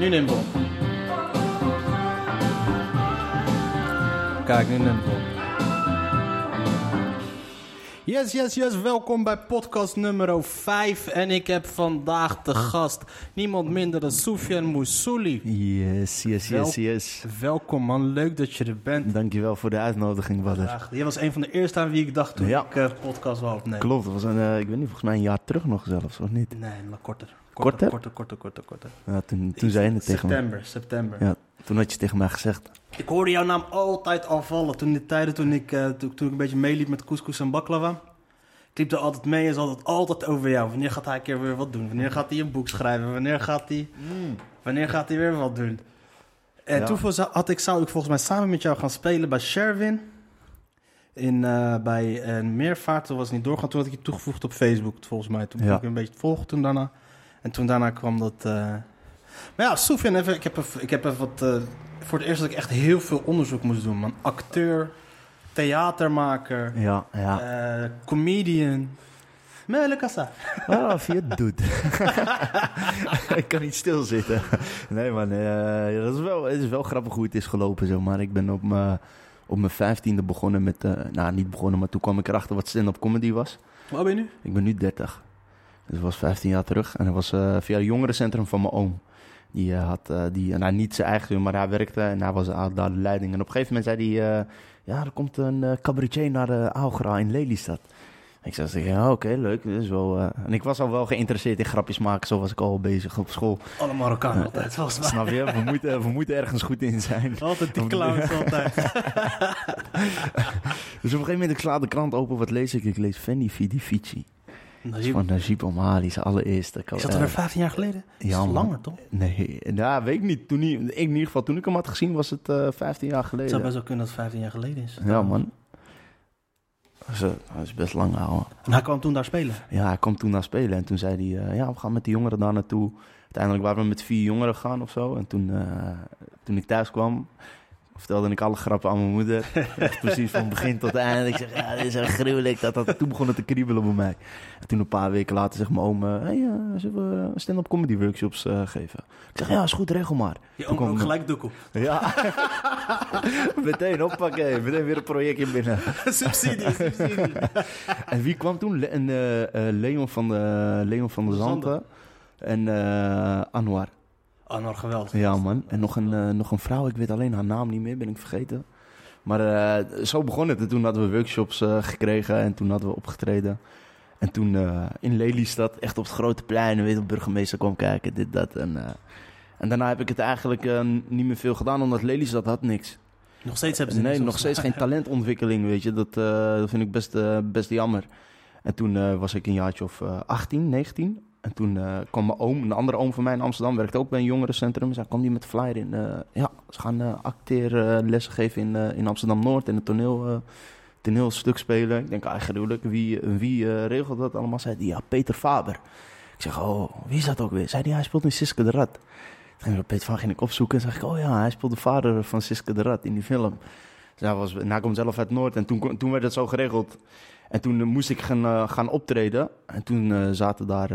Nu we op. Kijk, nu we op. Yes, yes, yes. Welkom bij podcast nummer 5. En ik heb vandaag de gast niemand minder dan Soufiane Moussouli. Yes, yes, Wel- yes, yes. Welkom man, leuk dat je er bent. Dankjewel voor de uitnodiging, Badder. Jij was een van de eerste aan wie ik dacht toen Ja. ik eh podcast wou opnemen. Klopt, dat was een, eh, ik weet niet, volgens mij een jaar terug nog zelfs, of niet? Nee, maar korter. Korter? Korter, korter, korter, korter. Ja, toen, toen zei je het tegen me. September, september. Ja, toen had je tegen mij gezegd. Ik hoorde jouw naam altijd al vallen. Toen in de tijden toen ik, eh, toen, toen ik een beetje meeliep met couscous en baklava. Ik liep er altijd mee en ze hadden het altijd over jou. Wanneer gaat hij een keer weer wat doen? Wanneer gaat hij een boek schrijven? Wanneer gaat hij, wanneer gaat hij weer wat doen? En Ja. toen had ik, zou ik volgens mij samen met jou gaan spelen bij Sherwin. In, eh, bij een meervaart. Toen was het niet doorgaan. Toen had ik je toegevoegd op Facebook volgens mij. Toen Ja. ik een beetje volgen toen daarna. En toen daarna kwam dat... eh, Maar ja, Soufiane, even, ik heb even, ik heb even wat... eh, voor het eerst dat ik echt heel veel onderzoek moest doen, man. Acteur, theatermaker, Ja, ja. eh, comedian. Mele kassa. Ah, het doet. ik kan niet stilzitten. Nee man, dat is wel, het is wel grappig hoe het is gelopen, zeg maar. Ik ben op mijn, op mijn vijftiende begonnen met... nou, niet begonnen, maar toen kwam ik erachter wat stand-up comedy was. Waar ben je nu? Ik ben nu 30. Dus dat was 15 jaar terug. En dat was eh, via het jongerencentrum van mijn oom. Die eh, had, eh, die, nou niet zijn eigen, doen, maar hij werkte en hij was daar de leiding. En op een gegeven moment zei hij, ja, er komt een cabaretier naar de Augra in Lelystad. Ik zei, tegen, ja, oké, leuk. Is wel, En ik was al wel geïnteresseerd in grapjes maken, zo was ik al bezig op school. Alle Marokkanen altijd, volgens mij. Snap je? We moeten, we moeten ergens goed in zijn. Altijd die clowns altijd. Dus op een gegeven moment, ik sla de krant open, wat lees ik? Ik lees Fendi Fidi Fici. Dat Najib, van Najib Omali, zijn allereerste. Is dat er 15 jaar geleden? Ja, man. langer, toch? Nee, ja, weet ik niet. Toen in ieder geval, toen ik hem had gezien, was het eh 15 jaar Het zou geleden. best wel kunnen dat het 15 jaar geleden is. Ja, man. Dat is, eh, dat is best lang, ouwe. En hij kwam toen daar spelen. Ja, hij kwam toen naar spelen en toen zei hij, eh, ja, we gaan met die jongeren daar naartoe. Uiteindelijk waren we met vier jongeren gegaan of zo. En toen, toen ik thuis kwam, vertelde ik alle grappen aan mijn moeder. Precies van begin tot eind. Ik zeg, ja, dit is echt gruwelijk. Dat, dat, toen begon het te kriebelen bij mij. En toen een paar weken later zegt mijn oom, hey, eh, zullen we stand-up comedy workshops eh, geven? Ik zeg, ja, is goed, regel maar. Je Toen oom kwam- ook gelijk doekoe. Ja, meteen oppakken, meteen weer een projectje binnen. subsidie, subsidie. En wie kwam toen? Le- en, eh, Leon van de, Leon van de Zanten en Anwar. Oh, nou geweldig. Ja man, en nog een, eh, nog een vrouw, ik weet alleen haar naam niet meer, ben ik vergeten. Maar eh, zo begon het en toen hadden we workshops eh, gekregen en toen hadden we opgetreden. En toen in Lelystad, echt op het grote plein, weet de burgemeester kwam kijken, dit, dat. En, en daarna heb ik het eigenlijk niet meer veel gedaan, omdat Lelystad had niks. Nog steeds hebben ze Nee, nog steeds geen talentontwikkeling, weet je. Dat, dat vind ik best, best jammer. En toen was ik een jaartje of eh 18, 19. En toen eh, kwam mijn oom, een andere oom van mij in Amsterdam, werkte ook bij een jongerencentrum. Zij kwam die met flyer in. eh, ja, ze gaan eh acteerlessen geven in, in Amsterdam-Noord en een toneel, toneelstuk spelen. Ik denk, gruwelijk. Wie, wie regelt dat allemaal? Zei die, ja, Peter Faber. Ik zeg, oh, wie is dat ook weer? Zei die, hij speelt in Siske de Rat. Toen ging Peter van ging ik opzoeken en zeg ik, oh ja, hij speelt de vader van Siske de Rat in die film. Dus hij, was, en komt zelf uit Noord en toen, toen werd het zo geregeld. En toen eh, moest ik gaan, eh, gaan optreden. En toen eh, zaten daar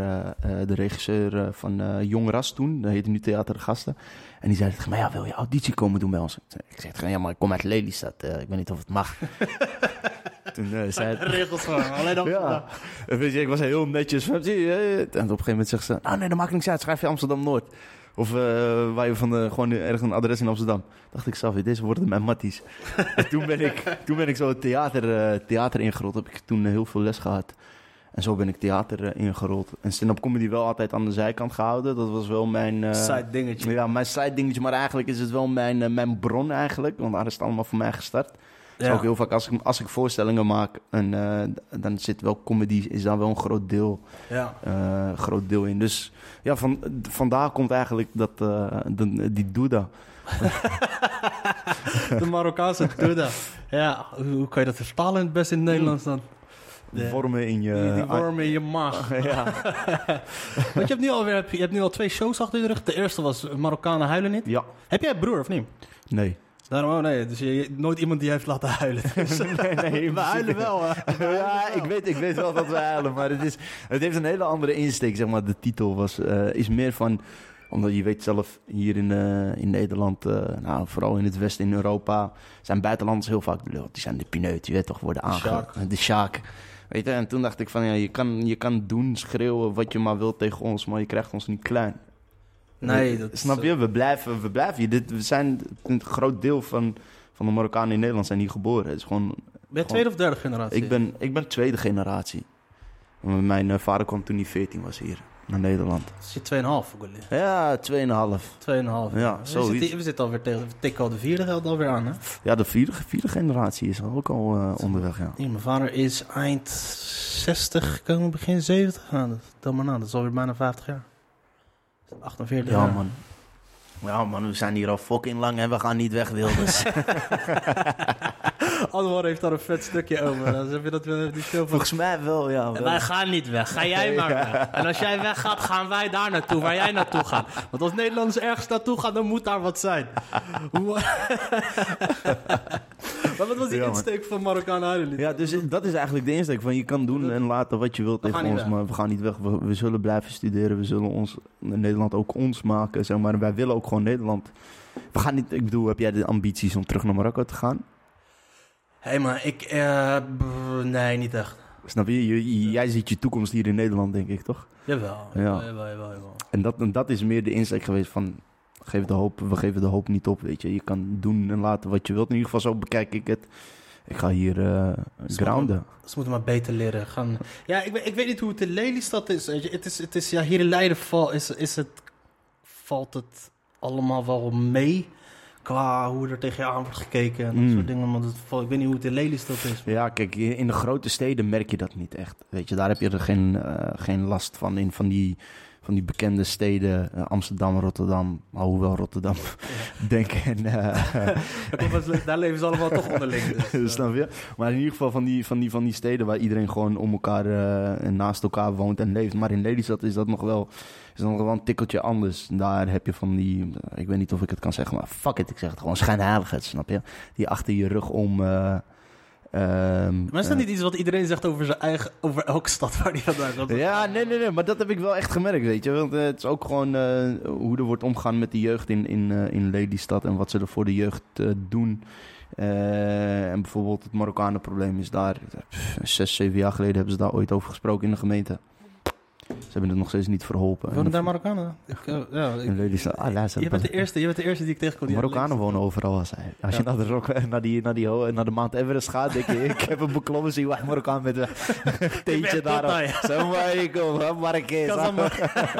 de regisseur van Jong Ras toen, dat heette nu Theater Gasten. En die zei tegen mij, ja, wil je auditie komen doen bij ons? Ik zeg, ja, maar ik kom uit Lelystad, ik weet niet of het mag. toen eh, zei. Regels gewoon, alleen dan. ja, weet je, ik was heel netjes. En op een gegeven moment zegt ze: Nou, nee, dat maakt niks uit. Schrijf je Amsterdam Noord. Of eh, waar je van de, gewoon ergens een adres in Amsterdam. Dacht ik, Savi, deze worden mijn matties. en toen ben ik, toen ben ik zo theater, eh, theater ingerold. Heb ik toen heel veel les gehad. En zo ben ik theater eh, ingerold. En stand-up comedy wel altijd aan de zijkant gehouden. Dat was wel mijn... Side dingetje. ja, mijn side dingetje. Maar eigenlijk is het wel mijn, mijn bron eigenlijk. Want daar is het allemaal voor mij gestart. Ja. Ook heel vaak als ik, als ik voorstellingen maak, en, eh, dan zit wel comedy, is daar wel een groot deel, Ja. eh, groot deel in. Dus ja, van, vandaar komt eigenlijk dat, eh, de- die Douda. De Marokkaanse Duda. Ja, hoe, kan je dat vertalen in het best in het Nederlands dan? De- Vormen in je... die, die worm in je maag. ja. Want je hebt, nu alweer, heb je, je hebt nu al twee shows achter de rug. De eerste was Marokkanen huilen niet. ja, Heb jij een broer of niet? nee. Daarom, oh nee, dus je, nooit iemand die heeft laten huilen. Dus, nee, nee, we huilen wel? Ja, ik weet, ik weet wel dat we huilen, maar het, is, het heeft een hele andere insteek. Zeg maar. De titel was, eh, is meer van... Omdat je weet zelf, hier in, eh, in Nederland, eh, nou, vooral in het westen in Europa, zijn buitenlanders heel vaak. Die zijn de pineut, je weet toch, worden aange... Sjaak. De sjaak. Weet je, en toen dacht ik van, ja, je kan, je kan doen, schreeuwen wat je maar wilt tegen ons, maar je krijgt ons niet klein. Nee, dat is, Snap je? We blijven, we blijven hier. Dit, we zijn een groot deel van, van de Marokkanen in Nederland zijn hier geboren. Het is gewoon, Ben je tweede of derde generatie? ik, ben, ik ben tweede generatie. Mijn eh, vader kwam toen hij 14 was hier, naar Nederland. Je 2,5 Gulli. Ja, 2,5. 2,5. Ja, we, zoiets. zitten, we zitten alweer tegen, we tikken al de vierde geld alweer aan, hè? Ja, de vierde, vierde generatie is ook al eh, onderweg, ja. Mijn vader is eind 60 gekomen, begin 70. Ja, dat, tel maar na, dat is alweer bijna 50 jaar. 48 Ja, jaar. man. Ja, man, we zijn hier al fucking lang en we gaan niet weg, Wilders. Anwar heeft daar een vet stukje over. Dan heb je dat we die show van... Volgens mij wel, ja. En wel. wij gaan niet weg, ga jij maar Ja. weg. En als jij weggaat, gaan wij daar naartoe, waar jij naartoe gaat. Want als Nederlanders ergens naartoe gaan, dan moet daar wat zijn. Maar wat was die Ja, insteek van Marokkaan Huilen? Ja, dus dat is eigenlijk de insteek van je kan doen en laten wat je wilt tegen ons, weg. maar we gaan niet weg. We, we zullen blijven studeren, we zullen ons, Nederland ook ons maken, zeg maar. En wij willen ook gewoon Nederland. We gaan niet, ik bedoel, heb jij de ambities om terug naar Marokko te gaan? Hé, hey, maar ik... eh, brr, nee, niet echt. Snap je? Je- je- Jij ziet je toekomst hier in Nederland, denk ik, toch? Jawel, Ja. jawel, jawel, jawel, jawel. En dat, en dat is meer de insteek geweest van, geef de hoop, we geven de hoop niet op, weet je. Je kan doen en laten wat je wilt. In ieder geval zo bekijk ik het. Ik ga hier eh grounden. Ze moeten maar beter leren gaan. Ja, ik, weet- ik weet niet hoe het in Lelystad is. Het is, het is ja, hier in Leiden val, is, is het, valt het allemaal wel mee. Qua hoe er tegen je aan wordt gekeken en dat Mm. soort dingen. Dat, val- ik weet niet hoe het in Lelystad is. Ja, kijk, in de grote steden merk je dat niet echt. Weet je, daar heb je er geen, eh, geen last van. In van die, van die bekende steden, eh, Amsterdam, Rotterdam, hoewel Rotterdam, denk en... eh, Daar leven ze allemaal toch onderling. Dus, eh. Snap je? Maar in ieder geval van die, van die, van die steden waar iedereen gewoon om elkaar en naast elkaar woont en leeft. Maar in Lelystad is dat nog wel, is dat nog wel een tikkeltje anders. Daar heb je van die, ik weet niet of ik het kan zeggen, maar fuck it, ik zeg het gewoon, schijnheiligheid, snap je? Die achter je rug om... eh, ehm, maar is dat eh, niet iets wat iedereen zegt over zijn eigen, over elke stad waar hij vandaan komt? Ja, nee, nee, nee, maar dat heb ik wel echt gemerkt, weet je. Want eh, het is ook gewoon eh, hoe er wordt omgegaan met de jeugd in, in, in Lelystad en wat ze er voor de jeugd doen. En bijvoorbeeld het Marokkanen probleem is daar, pff, zes, zeven jaar geleden hebben ze daar ooit over gesproken in de gemeente. Ze hebben het nog steeds niet verholpen. Wonen En- daar Marokkanen? Ik, eh, ja, ik- Lelystad, ah, luister, je, bent de eerste, je bent de eerste die ik tegenkom. die Marokkanen wonen overal als hij. Als je naar, de rock, naar, die, naar, die, naar de Mount Everest gaat, denk je, ik heb hem beklommen, zie je waar Marokkaan met een theetje bent daar. tot daar, ja. Zo maar, ik kom, Marrakesh.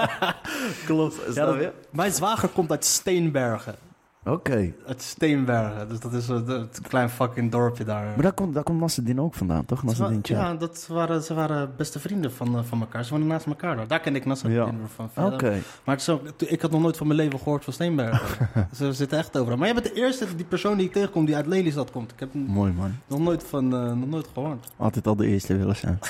Klopt. Ja, dat- mijn zwager komt uit Steenbergen. Oké. Uit Steenbergen. Dus dat is een het klein fucking dorpje daar. Maar daar komt, daar komt Nasreddin ook vandaan, toch? Nasreddin ja, dat waren, ze waren beste vrienden van, eh, van elkaar. Ze woonden naast elkaar daar. Daar ken ik Nasser Ja. van. Oké. Maar het zo, ik had nog nooit van mijn leven gehoord van Steenbergen. ze zitten echt overal. Maar jij bent de eerste, die persoon die ik tegenkom die uit Lelystad komt. Ik heb Mooi man. nog nooit, van, eh, nog nooit gehoord. Altijd al de eerste willen zijn.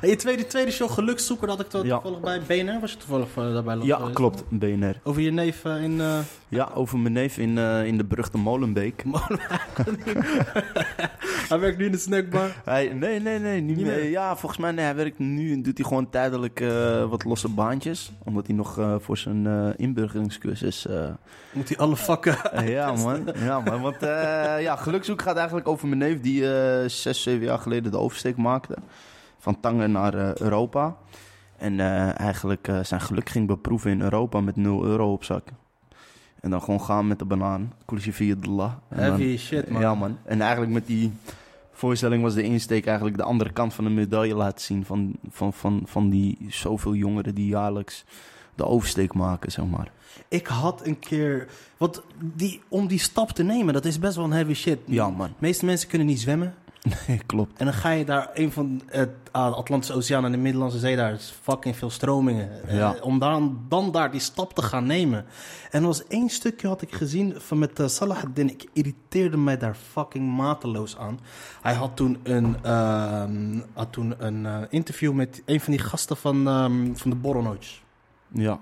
En je tweede, tweede show, Gelukszoeker, dat ik toevallig bij BNR. Was je toevallig eh, daarbij Ja, geweest? klopt. BNR. Over je neef eh, in... eh, Ja, over mijn neef in, in de beruchte Molenbeek. Hij werkt nu in de snackbar. Hij, nee, nee, nee. Niet meer. Ja, volgens mij nee, hij werkt nu doet hij gewoon tijdelijk wat losse baantjes. Omdat hij nog voor zijn eh inburgeringscursus... Moet hij alle vakken... Ja, man. Ja, man. Want ja, gelukzoek gaat eigenlijk over mijn neef die zes, zeven jaar geleden de oversteek maakte. Van Tangen naar eh, Europa. En eh, eigenlijk eh, zijn geluk ging beproeven in Europa met 0 euro op zak. En dan gewoon gaan met de banaan. Dan- Heavy shit, man. Ja, man. En eigenlijk met die voorstelling was de insteek eigenlijk de andere kant van de medaille laten zien. Van, van, van, van die zoveel jongeren die jaarlijks de oversteek maken, zeg maar. Ik had een keer... Want die, om die stap te nemen, dat is best wel een heavy shit. Ja, man. De meeste mensen kunnen niet zwemmen. Nee, klopt. En dan ga je daar, een van het ah, de Atlantische Oceaan en de Middellandse Zee, daar is fucking veel stromingen. Eh, om dan, dan daar die stap te gaan nemen. En er was één stukje had ik gezien van met uh. Ik irriteerde mij daar fucking mateloos aan. Hij had toen een, ehm, had toen een eh, interview met een van die gasten van, ehm, van de Borrelnootjes. Ja.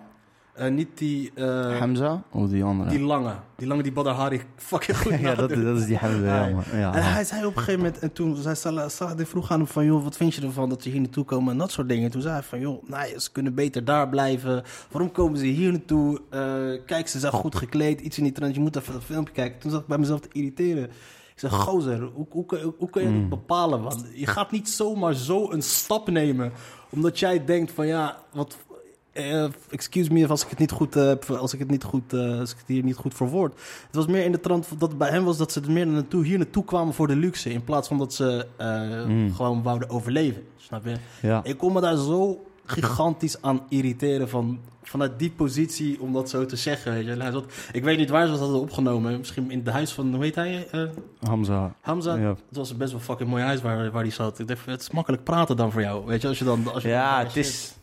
Eh, niet die, eh, Hamza? Of die andere? die lange. Die lange die Badr Hari fucking goed ja, dat, dat is die Hamza, ja, Ja. man. Ja, En man. hij zei op een gegeven moment, en toen zei Salah, Salah die vroeg aan hem van, joh, wat vind je ervan dat ze hier naartoe komen en dat soort dingen. En toen zei hij van, joh, nee, ze kunnen beter daar blijven. Waarom komen ze hier naartoe? Eh, kijk, ze zijn goed gekleed, iets in die trend, je moet even dat filmpje kijken. Toen zat ik bij mezelf te irriteren. Ik zeg, gozer, hoe, hoe, kun- hoe, kun je Mm. dat bepalen? Want je gaat niet zomaar zo een stap nemen, omdat jij denkt van, ja, wat... eh, excuse me als ik het niet goed eh, heb, als ik het niet goed, eh, als ik het hier niet goed verwoord. Het was meer in de trant dat het bij hem was dat ze er meer naartoe, hier naartoe kwamen voor de luxe. In plaats van dat ze eh, Mm. gewoon wouden overleven. Snap je? ja. Ik kon me daar zo gigantisch aan irriteren van, vanuit die positie om dat zo te zeggen. Weet je. Zat, ik weet niet waar ze dat hadden opgenomen. Misschien in het huis van, hoe heet hij? eh, Hamza. Hamza. Ja. Het was een best wel fucking mooi huis waar, waar die zat. Ik dacht, het is makkelijk praten dan voor jou. Weet je, als je dan... Als je Ja, het is...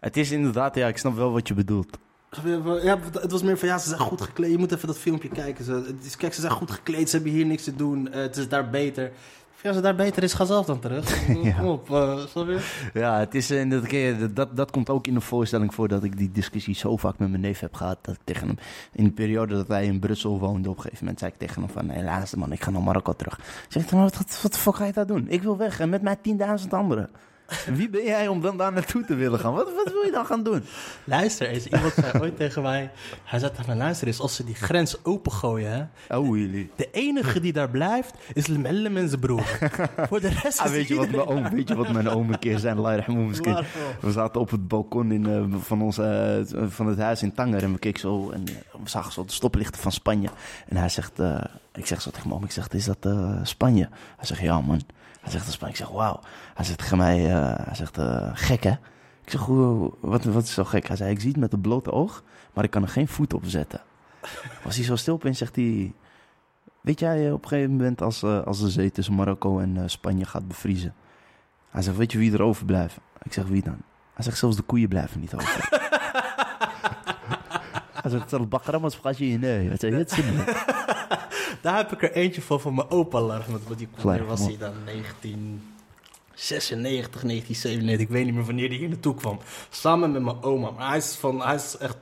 Het is inderdaad, ja, ik snap wel wat je bedoelt. Ja, het was meer van ja, ze zijn goed gekleed. Je moet even dat filmpje kijken. Ze, het is, kijk, ze zijn goed gekleed. Ze hebben hier niks te doen. Eh, het is daar beter. Ja, als het daar beter is, ga zelf dan terug. Ja. Kom op, snap je? Ja, het is, eh, dat, dat, dat komt ook in de voorstelling voor dat ik die discussie zo vaak met mijn neef heb gehad. Dat ik tegen hem, in de periode dat hij in Brussel woonde, op een gegeven moment zei ik tegen hem van, nee, laatste man, ik ga naar Marokko terug. Zeg ik, maar wat, wat, wat de fuck ga je daar doen? Ik wil weg en met mij 10.000 anderen. Wie ben jij om dan daar naartoe te willen gaan? Wat, wat wil je dan gaan doen? Luister eens, iemand zei ooit tegen mij... Hij zei tegen mij, luister eens, als ze die grens opengooien... Hè, Oh, jullie. de enige die daar blijft, is Lemellem en zijn broer. Voor de rest Ah, is weet, je wat mijn oom, weet je wat mijn oom een keer zei? We zaten op het balkon in, eh, van, ons, eh, van het huis in Tanger en we keken zo en eh, we zagen zo de stoplichten van Spanje. En hij zegt, ik zeg zo tegen mijn oom, ik zeg, is dat Spanje? Hij zegt, ja man. Hij zegt, Spanje. Ik zeg, wauw. Hij zegt tegen mij, eh, hij zegt, eh, gek hè? Ik zeg, hoe, wat, wat is zo gek? Hij zei, ik zie het met het blote oog, maar ik kan er geen voet op zetten. Was hij zo stil opeens, zegt hij, weet jij eh, op een gegeven moment als, als de zee tussen Marokko en Spanje gaat bevriezen? Hij zegt, weet je wie er overblijven? Ik zeg, wie dan? Hij zegt, zelfs de koeien blijven niet over. Maar spraak je nee. Hij zegt, het is Daar heb ik er eentje van van mijn opa. Larg, want die wanneer was hij dan? 1996, 1997. Ik weet niet meer wanneer hij hier naartoe kwam. Samen met mijn oma. Maar hij is, van, hij is echt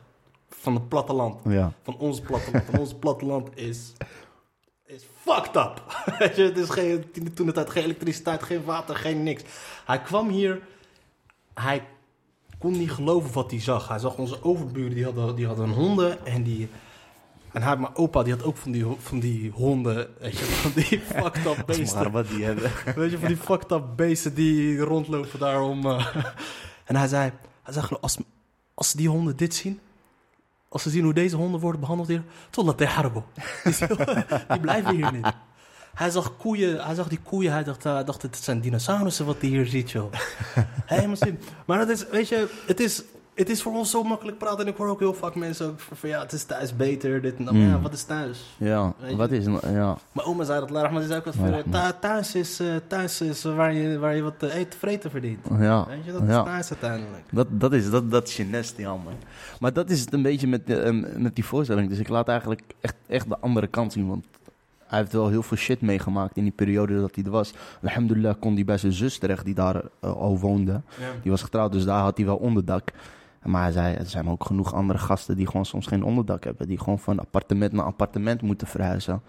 van het platteland. Ja. Van ons platteland. En ons platteland is, is fucked up. Weet je, het is geen, toen het tijd geen elektriciteit, geen water, geen niks. Hij kwam hier. Hij kon niet geloven wat hij zag. Hij zag onze overburen, die hadden, die hadden honden. En die... En hij, mijn opa, die had ook van die, van die honden, weet je, van die fucked up beesten. wat die hebben. Weet je, van die fucked up beesten die rondlopen daarom. eh. En hij zei, hij zei als, als die honden dit zien, als ze zien hoe deze honden worden behandeld hier, totdat de harbo. Die blijven hier niet. Hij zag koeien, hij zag die koeien, hij dacht, hij dacht het zijn dinosaurussen wat hij hier ziet, joh. Helemaal zin. Maar dat is, weet je, het is, het is voor ons zo makkelijk praten. En ik hoor ook heel vaak mensen van, ja, het is thuis beter, dit en dat. Maar Mm. ja, wat is thuis? Ja, wat is Ja. Mijn oma zei dat laag, maar die zei ook wat van, Ja, eh, thu- thuis is, eh, thuis is waar, je, waar je wat te eten vreten verdient. Ja. Weet je, dat is ja. thuis uiteindelijk. Dat, dat, is, dat, dat is je nest, ja. Maar dat is het een beetje met, eh, met die voorstelling. Dus ik laat eigenlijk echt, echt de andere kant zien. Want hij heeft wel heel veel shit meegemaakt in die periode dat hij er was. Alhamdulillah kon hij bij zijn zus terecht die daar eh, al woonde. Ja. Die was getrouwd, dus daar had hij wel onderdak. Maar zei, er zijn ook genoeg andere gasten die gewoon soms geen onderdak hebben. Die gewoon van appartement naar appartement moeten verhuizen.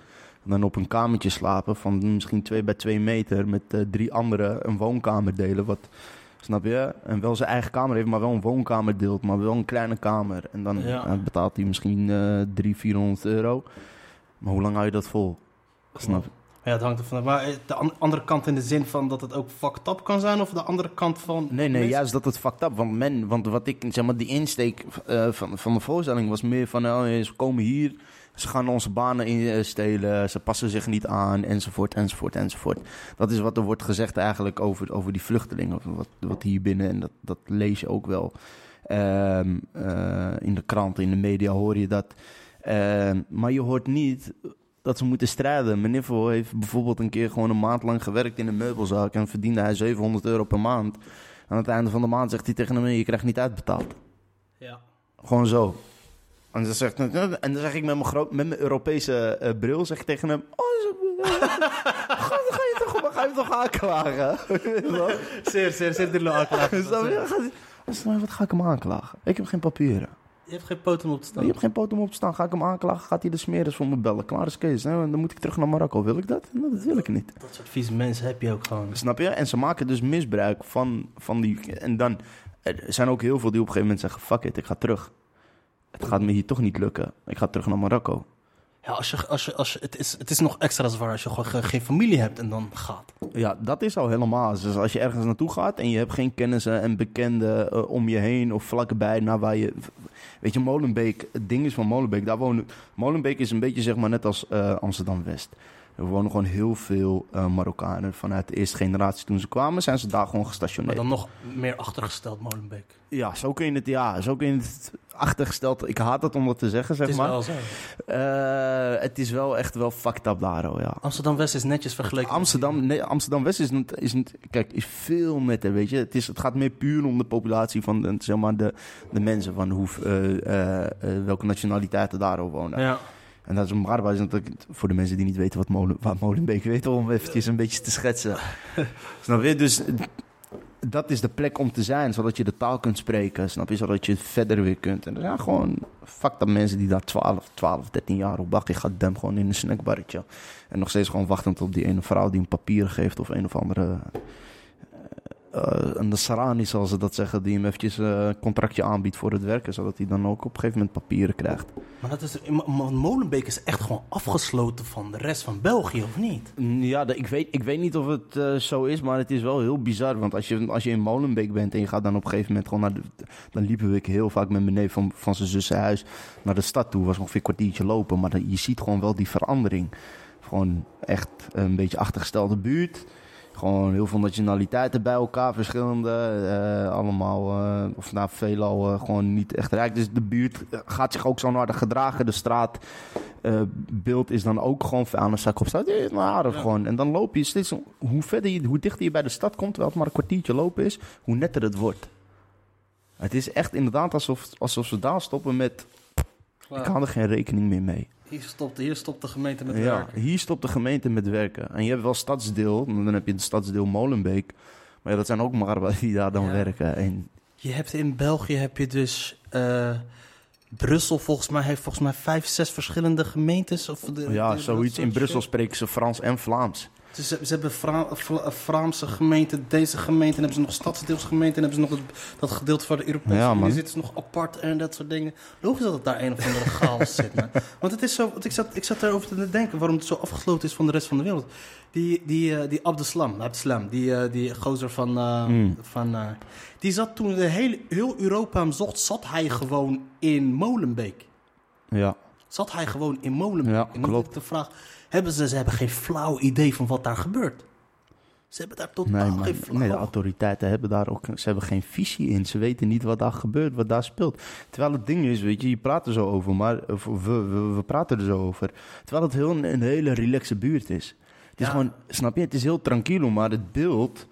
En dan op een kamertje slapen van misschien 2 bij 2 meter met eh, drie anderen een woonkamer delen. Wat, snap je? En wel zijn eigen kamer heeft, maar wel een woonkamer deelt. Maar wel een kleine kamer. En dan Ja. eh, betaalt hij misschien eh 300, 400 euro. Maar hoe lang hou je dat vol? Snap je? Ja, het hangt ervan af. Maar eh, de an- andere kant in de zin van dat het ook fucked up kan zijn? Of de andere kant van... Nee, nee, mensen- juist dat het fucked up. Want men, want wat ik, zeg maar, die insteek eh, van, van de voorstelling was meer van, oh, ze komen hier, ze gaan onze banen in, eh, stelen, ze passen zich niet aan, enzovoort, enzovoort, enzovoort. Dat is wat er wordt gezegd eigenlijk over, over die vluchtelingen, wat, wat hier binnen, en dat, dat lees je ook wel ehm, eh, in de kranten, in de media hoor je dat. Ehm, maar je hoort niet dat ze moeten strijden. Meneer Niffel heeft bijvoorbeeld een keer gewoon een maand lang gewerkt in een meubelzaak en verdiende hij 700 euro per maand. Aan het einde van de maand zegt hij tegen hem: Je krijgt niet uitbetaald. Ja. Gewoon zo. En dan, zegt, en dan zeg ik met mijn, groot, met mijn Europese eh, bril zeg ik tegen hem: Oh, zo, ga, ga je toch, ga je toch aanklagen? Zeer, zeer, zeer. "Maar Wat ga ik hem aanklagen? Ik heb geen papieren. Je hebt geen poten op te Je staan. hebt geen poot om op te staan. Ga ik hem aanklagen, gaat hij de smeres voor me bellen. Klaar is Kees. hè? Dan moet ik terug naar Marokko. Wil ik dat? Nou, dat wil ik niet. Dat soort vieze mensen heb je ook gewoon. Snap je? En ze maken dus misbruik van, van die... En dan... Er zijn ook heel veel die op een gegeven moment zeggen... Fuck it, ik ga terug. Het gaat me hier toch niet lukken. Ik ga terug naar Marokko. Ja, als je, als je, als je, het, is, het is nog extra zwaar als je gewoon ge- geen familie hebt en dan gaat. Ja, dat is al helemaal. Dus als je ergens naartoe gaat en je hebt geen kennissen en bekenden eh, om je heen of vlakbij naar waar je. Weet je, Molenbeek, het ding is van Molenbeek, daar wonen. Molenbeek is een beetje zeg maar net als eh, Amsterdam West. Er wonen gewoon heel veel eh, Marokkanen. Vanuit de eerste generatie toen ze kwamen, zijn ze daar gewoon Maar gestationeerd. dan nog meer achtergesteld, Molenbeek. Ja, zo kun je het, ja, zo kun je het achtergesteld. Ik haat het om dat te zeggen, zeg het is maar. wel zo. Eh, het is wel echt wel fucked up daar, oh, ja. Amsterdam-West is netjes vergeleken. Amsterdam, nee, Amsterdam West is, niet- is, niet- kijk, is veel netter, weet je. Het, is, het gaat meer puur om de populatie van de, zeg maar de, de mensen, van hoe, eh, welke nationaliteiten daar wonen. Ja. En dat is Marba is natuurlijk, voor de mensen die niet weten wat Molen, waar Molenbeek weet, om eventjes een beetje te schetsen. Snap je? Dus dat is de plek om te zijn, zodat je de taal kunt spreken, snap je? Zodat je verder weer kunt. En er zijn gewoon fucked up mensen die daar 12, 12 13 jaar op wachten. Je gaat dem gewoon in een snackbarretje. En nog steeds gewoon wachtend op die ene vrouw die een papier geeft of een of andere... eh, een Nasrani, zoals ze dat zeggen, die hem eventjes eh, een contractje aanbiedt voor het werken, zodat hij dan ook op een gegeven moment papieren krijgt. Maar dat is, Molenbeek is echt gewoon afgesloten van de rest van België, of niet? Mm, Ja, ik weet, ik weet niet of het eh, zo is, maar het is wel heel bizar. Want als je, als je in Molenbeek bent en je gaat dan op een gegeven moment gewoon naar de... Dan liepen we heel vaak met mijn neef van, van zijn zus huis naar de stad toe. was ongeveer een kwartiertje lopen, maar dan, je ziet gewoon wel die verandering. Gewoon echt een beetje achtergestelde buurt. Gewoon heel veel nationaliteiten bij elkaar, verschillende. eh, allemaal, eh, of nou, veelal eh, gewoon niet echt rijk. Dus de buurt gaat zich ook zo naar de gedragen. De straat eh, beeld is dan ook gewoon vuilniszak op straat. Eh, Nou, Ja. gewoon. En dan loop je steeds, hoe, verder je, hoe dichter je bij de stad komt, terwijl het maar een kwartiertje lopen is, hoe netter het wordt. Het is echt inderdaad alsof, alsof ze daar stoppen met, ik hou er geen rekening meer mee. Hier stopt, hier stopt de gemeente met Ja, werken. hier stopt de gemeente met werken. En je hebt wel stadsdeel, dan heb je het stadsdeel Molenbeek. Maar ja, dat zijn ook maar die daar dan Ja. werken. En Je hebt in België heb je dus eh, Brussel volgens mij heeft volgens mij vijf, zes verschillende gemeentes. Of de, ja, de- zoiets. In Brussel spreken ze Frans en Vlaams. Dus ze, ze hebben Fra Vla- Vlaamse gemeenten, deze gemeente, en hebben ze nog stadsdeelsgemeenten, en hebben ze nog dat gedeelte van de Europese Ja, Unie zitten ze nog apart en dat soort dingen. Logisch dat het daar een of andere chaos zit, man. Want het is zo, want ik zat, ik zat erover te denken waarom het zo afgesloten is van de rest van de wereld. Die, die, eh, die Abdeslam, Abdeslam die, eh, die gozer van, eh, Mm. van die zat toen de hele, heel Europa hem zocht, zat hij gewoon in Molenbeek. Ja, Zat hij gewoon in Molenbeek. Ja, en dan klopt. de vraag, hebben ze, ze hebben geen flauw idee van wat daar gebeurt. Ze hebben daar totaal nee, maar, geen flauw... nee, de autoriteiten hebben daar ook ze hebben geen visie in. Ze weten niet wat daar gebeurt, wat daar speelt. Terwijl het ding is, weet je, je praat er zo over, maar we, we, we praten er zo over. Terwijl het heel, een, een hele relaxe buurt is. Het is Ja. gewoon, snap je, het is heel tranquilo, maar het beeld,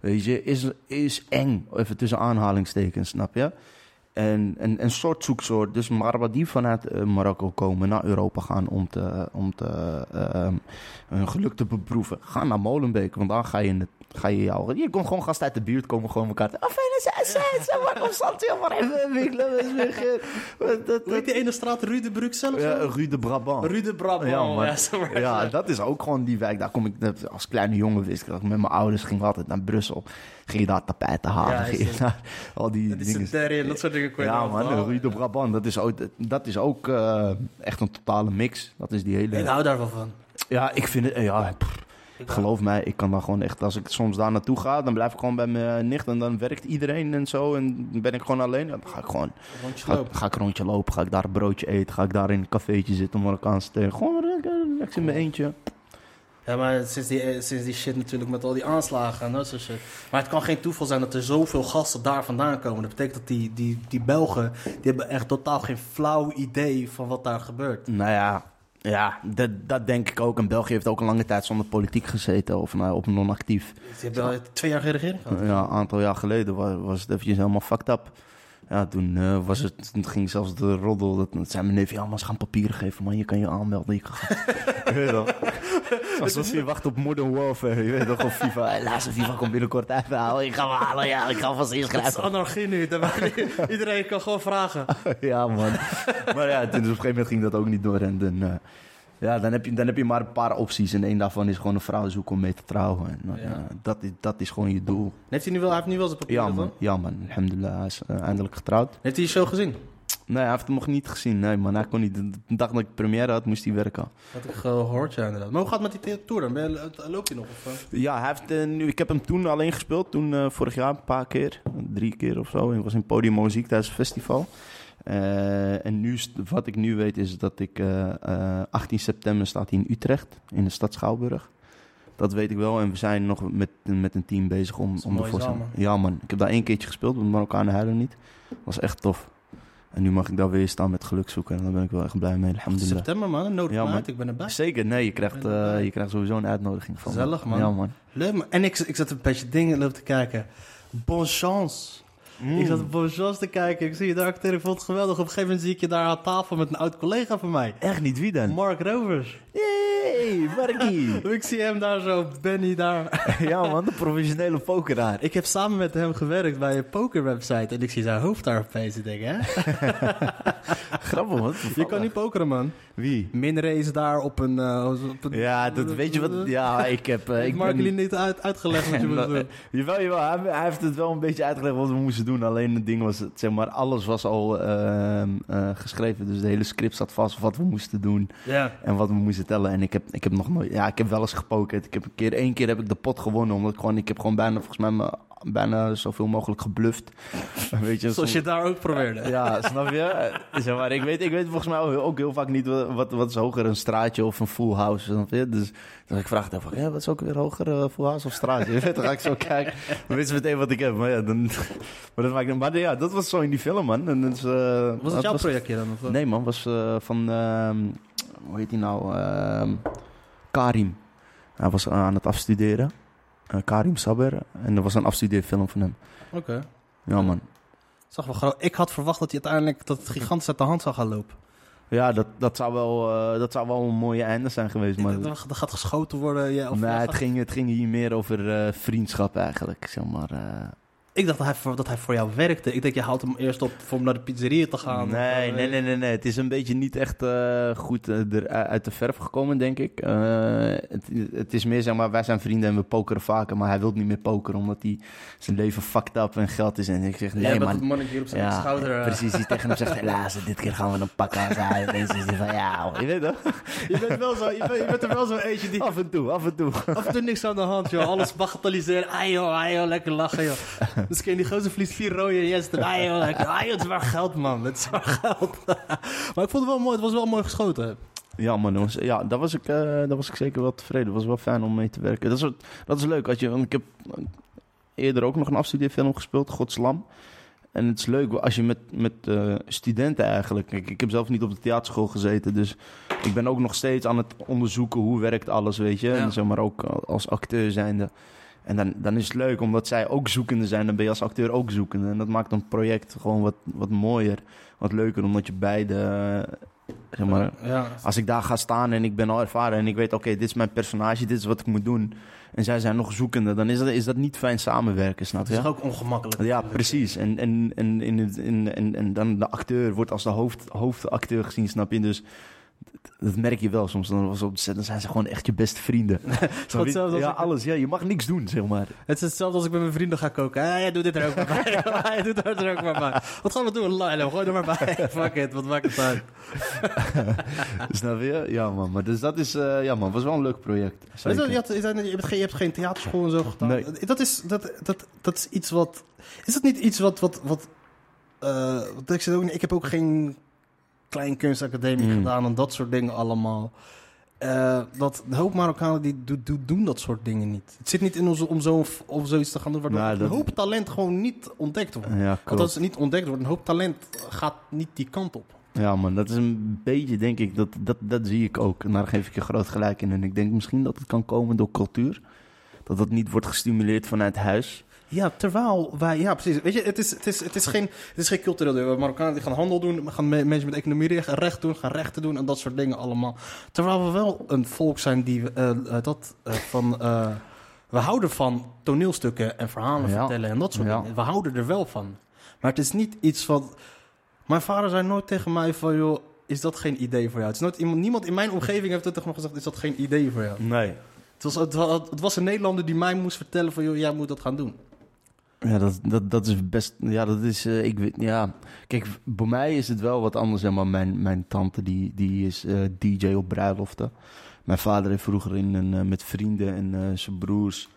weet je, is, is eng. Even tussen aanhalingstekens, snap je? En een, een soort zoeksoort. Dus maar wat die vanuit eh, Marokko komen naar Europa gaan om, te, om te, eh, ehm, hun geluk te beproeven. Ga naar Molenbeek, want dan ga je, in het, ga je jou... Je komt gewoon gasten uit de buurt, komen gewoon elkaar... Oh, fijne zes, zes, waarom zat je maar even? Hoe heet die ene straat? Rudebrug zelf? Ja, de Brabant. Rude Brabant. Ja, maar. Ja, dat is ook gewoon die wijk. Daar kom ik als kleine jongen wist ik dat. ik Met mijn ouders ging altijd naar Brussel. Ging je daar tapijten halen. Ja, is het. naar al die Dat is dingen. en dat soort dingen. Ja man, wel. Rue de Brabant. Dat is ook, dat is ook eh, echt een totale mix. Dat is die hele... Ik hou daar wel van. Ja, ik vind het... Ja, pff, geloof mij, ik kan daar gewoon echt... Als ik soms daar naartoe ga, dan blijf ik gewoon bij mijn nicht. En dan werkt iedereen en zo. En dan ben ik gewoon alleen. Dan ga ik gewoon... Rondje Ga, ga ik een rondje lopen, ga ik daar een broodje eten, ga ik daar in een cafeetje zitten, Marokkaans tegen. Gewoon lekker, lekker in mijn eentje. Ja, maar sinds die, eh, sinds die shit natuurlijk met al die aanslagen en dat soort shit. Maar het kan geen toeval zijn dat er zoveel gasten daar vandaan komen. Dat betekent dat die, die, die Belgen, die hebben echt totaal geen flauw idee van wat daar gebeurt. Nou ja, ja dat, dat denk ik ook. En België heeft ook een lange tijd zonder politiek gezeten, of nou, op non-actief. Ze hebben al twee jaar gehad. Ja, een aantal jaar geleden was, was het eventjes helemaal fucked up. Ja, toen, eh, was het, toen ging zelfs de roddel. Dat, dat zei mijn neef, ja, ze gaan papieren geven, man. Je kan je aanmelden. Je kan, Je weet toch? Alsof je wacht op Modern Warfare. Je weet toch, op FIFA. Hey, Laatste FIFA komt binnenkort uit. Nou, ik ga hem halen, ja. Ik ga vast Het is inschrijven. anarchie nu. Iedereen kan gewoon vragen. Ja, man. Maar ja, toen, dus op een gegeven moment ging dat ook niet door. En dan, eh, ja, dan, heb je, dan heb je maar een paar opties. En één daarvan is gewoon een vrouw zoeken om mee te trouwen. En, Ja. eh, dat, is, dat is gewoon je doel. Heeft hij nu wel, hij heeft nu wel zijn papieren, Ja, man. Ja, man. Alhamdulillah. Hij is eh, eindelijk getrouwd. Heeft hij je show gezien? Nee, hij heeft hem nog niet gezien. Nee, man. Hij kon niet. De dag dat ik première had, moest hij werken. Had ik gehoord, ja, inderdaad. Maar hoe gaat het met die tour dan? Ben je, loopt hij nog? Of, eh? Ja, hij heeft, nu, ik heb hem toen alleen gespeeld. Toen vorig jaar een paar keer. Drie keer of zo. Ik was in Podium Muziek tijdens het festival. Eh, en nu, wat ik nu weet is dat ik... eh, eh, 18 september staat hij in Utrecht. In de stad Schouwburg. Dat weet ik wel. En we zijn nog met, met een team bezig om, om de voorstelling... Ja man, ik heb daar één keertje gespeeld. Met Marokkanen huilen niet. Dat was echt tof. En nu mag ik daar weer staan met geluk zoeken. En daar ben ik wel echt blij mee. Alhamdulillah. September, man. Nodig Ja, uit. Ik ben erbij. Zeker, nee, je krijgt, eh, je krijgt sowieso een uitnodiging van. Gezellig, man. Ja, man. Leuk, man. En ik, ik zat een beetje dingen lopen te kijken. Bon chance. Mm. Ik zat op Bon chance te kijken. Ik zie je daar acteren. Ik vond het geweldig. Op een gegeven moment zie ik je daar aan tafel met een oud collega van mij. Echt niet, wie dan? Mark Rovers. Yay, Markie. Ik zie hem daar zo, Benny daar. ja man, de professionele pokeraar. Ik heb samen met hem gewerkt bij een pokerwebsite. En ik zie zijn hoofd daar opeens. Ik denk, hè? Grappig man. Je kan niet pokeren, man. Wie? Minrace daar op een... eh, op een Ja, dat weet je wat... Ja, ik heb... eh, ik Mark ben- niet uit, uitgelegd wat je moet doen. Jawel, jawel. Hij, hij heeft het wel een beetje uitgelegd wat we moesten doen. Alleen het ding was, zeg maar, alles was al ehm, eh, geschreven. Dus de hele script zat vast wat we moesten doen Ja. en wat we moesten tellen. En ik heb, ik heb nog nooit, ja, ik heb wel eens gepokerd. Ik heb een keer, één keer heb ik de pot gewonnen, omdat ik gewoon, ik heb gewoon bijna, volgens mij, me- bijna zoveel mogelijk gebluft. Weet je, Zoals je daar ook probeerde. Ja, snap je? Zeg maar, ik, weet, ik weet volgens mij ook heel, vaak niet wat, wat, wat is hoger, een straatje of een full house. Snap je? Dus dan ik vraag dan van, ja, wat is ook weer hoger, eh, full house of straatje? Dan ga ik zo kijken, dan weten ze meteen wat ik heb. Maar ja, dan, maar dat maakt, maar ja, dat was zo in die film, man. En is, eh, Was het jouw projectje dan? Of? Nee, man, was eh, van, ehm, hoe heet hij nou? Ehm, Karim. Hij was aan het afstuderen. Eh, Karim Saber. En dat was een afstudeerfilm van hem. Oké. Ja, man. Zag wel. Ik had verwacht dat hij uiteindelijk dat het gigantisch uit de hand zou gaan lopen. Ja, dat, dat, zou wel, eh, dat zou wel een mooie einde zijn geweest. Maar dacht, er gaat geschoten worden. Ja, of nee, het, gaat- ging, het ging hier meer over eh, vriendschap eigenlijk. Zeg maar. Ik dacht dat hij, voor, dat hij voor jou werkte. Ik denk, je haalt hem eerst op voor om naar de pizzeria te gaan. nee, eh, nee, nee, nee, nee. Het is een beetje niet echt eh, goed eh, er uit de verf gekomen, denk ik. Het, het is meer, zeg maar, wij zijn vrienden en we pokeren vaker. Maar hij wil niet meer pokeren omdat hij zijn leven fucked up en geld is. En ik zeg, Jij nee bent man. het mannetje hier op zijn Ja, schouder. precies. Die tegen hem zegt, helaas, dit keer gaan we een pak aan zijn. En zegt van, ja, je weet toch? Je bent, wel zo, je, bent, je bent er wel zo eentje die Af en toe, af en toe. af en toe niks aan de hand, joh. Alles bagatelliseren. Ah joh, ah joh, lekker lachen, joh. Dus ken je die gozer verliest vier rode en jij zit er. Ah joh, lekker. Ah joh, het is maar geld, man. Het is maar geld. maar ik vond het wel mooi. Het was wel mooi geschoten. Ja, man, dat was, ja, daar, was ik, eh, daar was ik zeker wel tevreden. Het was wel fijn om mee te werken. Dat is, dat is leuk. Als je, want ik heb eerder ook nog een afstudeerfilm gespeeld, Godslam. En het is leuk als je met, met eh, studenten eigenlijk... Kijk, ik heb zelf niet op de theaterschool gezeten, dus ik ben ook nog steeds aan het onderzoeken hoe werkt alles, weet je. Ja. En zeg maar ook als acteur zijnde. En dan, dan is het leuk, omdat zij ook zoekende zijn, dan ben je als acteur ook zoekende. En dat maakt een project gewoon wat, wat mooier, wat leuker, omdat je beide... eh, Zeg maar, Ja. als ik daar ga staan en ik ben al ervaren en ik weet, oké, dit is mijn personage, dit is wat ik moet doen. En zij zijn nog zoekende, dan is dat, is dat niet fijn samenwerken, snap is je? toch ook ongemakkelijk. Ja, precies. En, en, en, in het, in, en, en dan de acteur wordt als de hoofd, hoofdacteur gezien, snap je? Dus dat- merk je wel soms. Dan, was op de set, dan zijn ze gewoon echt je beste vrienden. Als ja, ik- alles. Ja, je mag niks doen, zeg maar. Het is hetzelfde als ik met mijn vrienden ga koken. Ah, jij doet dit er ook maar bij. Hij doet dat er ook maar bij. Wat gaan we doen? Lilo, gooi er maar bij. Fuck it, wat maakt het uit? Snap je? Ja, man. Maar dus dat is, eh, ja, man, was wel een leuk project. Is dat, je, had- is dat- je, hebt geen, je hebt geen theaterschool en zo gedaan. Nee. Dat, is, dat, dat, dat is iets wat... Is dat niet iets wat... wat, wat wat ik, zeg ook, niet- ik heb ook geen klein kunstacademie Mm. gedaan en dat soort dingen allemaal. Eh, dat een hoop Marokkanen die do- do- doen dat soort dingen niet. Het zit niet in ons om, zo, om zoiets te gaan doen waardoor Nou, een hoop talent gewoon niet ontdekt wordt. Ja, Want als het niet ontdekt wordt, een hoop talent gaat niet die kant op. Ja, man, dat is een beetje, denk ik, dat, dat, dat zie ik ook. En daar geef ik je groot gelijk in. En ik denk misschien dat het kan komen door cultuur. Dat dat niet wordt gestimuleerd vanuit huis. Ja, terwijl wij... Ja, precies. Weet je, het is, het is, het is, geen, het is geen cultureel deel. Marokkanen die gaan handel doen, gaan me- mensen met economie recht, recht doen, gaan rechten doen en dat soort dingen allemaal. Terwijl we wel een volk zijn die eh, eh, dat eh, van... we houden van toneelstukken en verhalen Ja. vertellen en dat soort Ja. dingen. We houden er wel van. Maar het is niet iets van... Mijn vader zei nooit tegen mij van, joh, is dat geen idee voor jou? Het is nooit iemand, niemand in mijn omgeving heeft het tegen me gezegd, is dat geen idee voor jou? Nee. Het was, het, het was een Nederlander die mij moest vertellen van, joh, jij moet dat gaan doen. Ja, dat, dat, dat is best. Ja, dat is. eh, ik weet. Ja. Kijk, bij mij is het wel wat anders. Zeg maar, mijn, mijn tante die, die is eh, DJ op bruiloften. Mijn vader heeft vroeger in een, eh, met vrienden en zijn broers.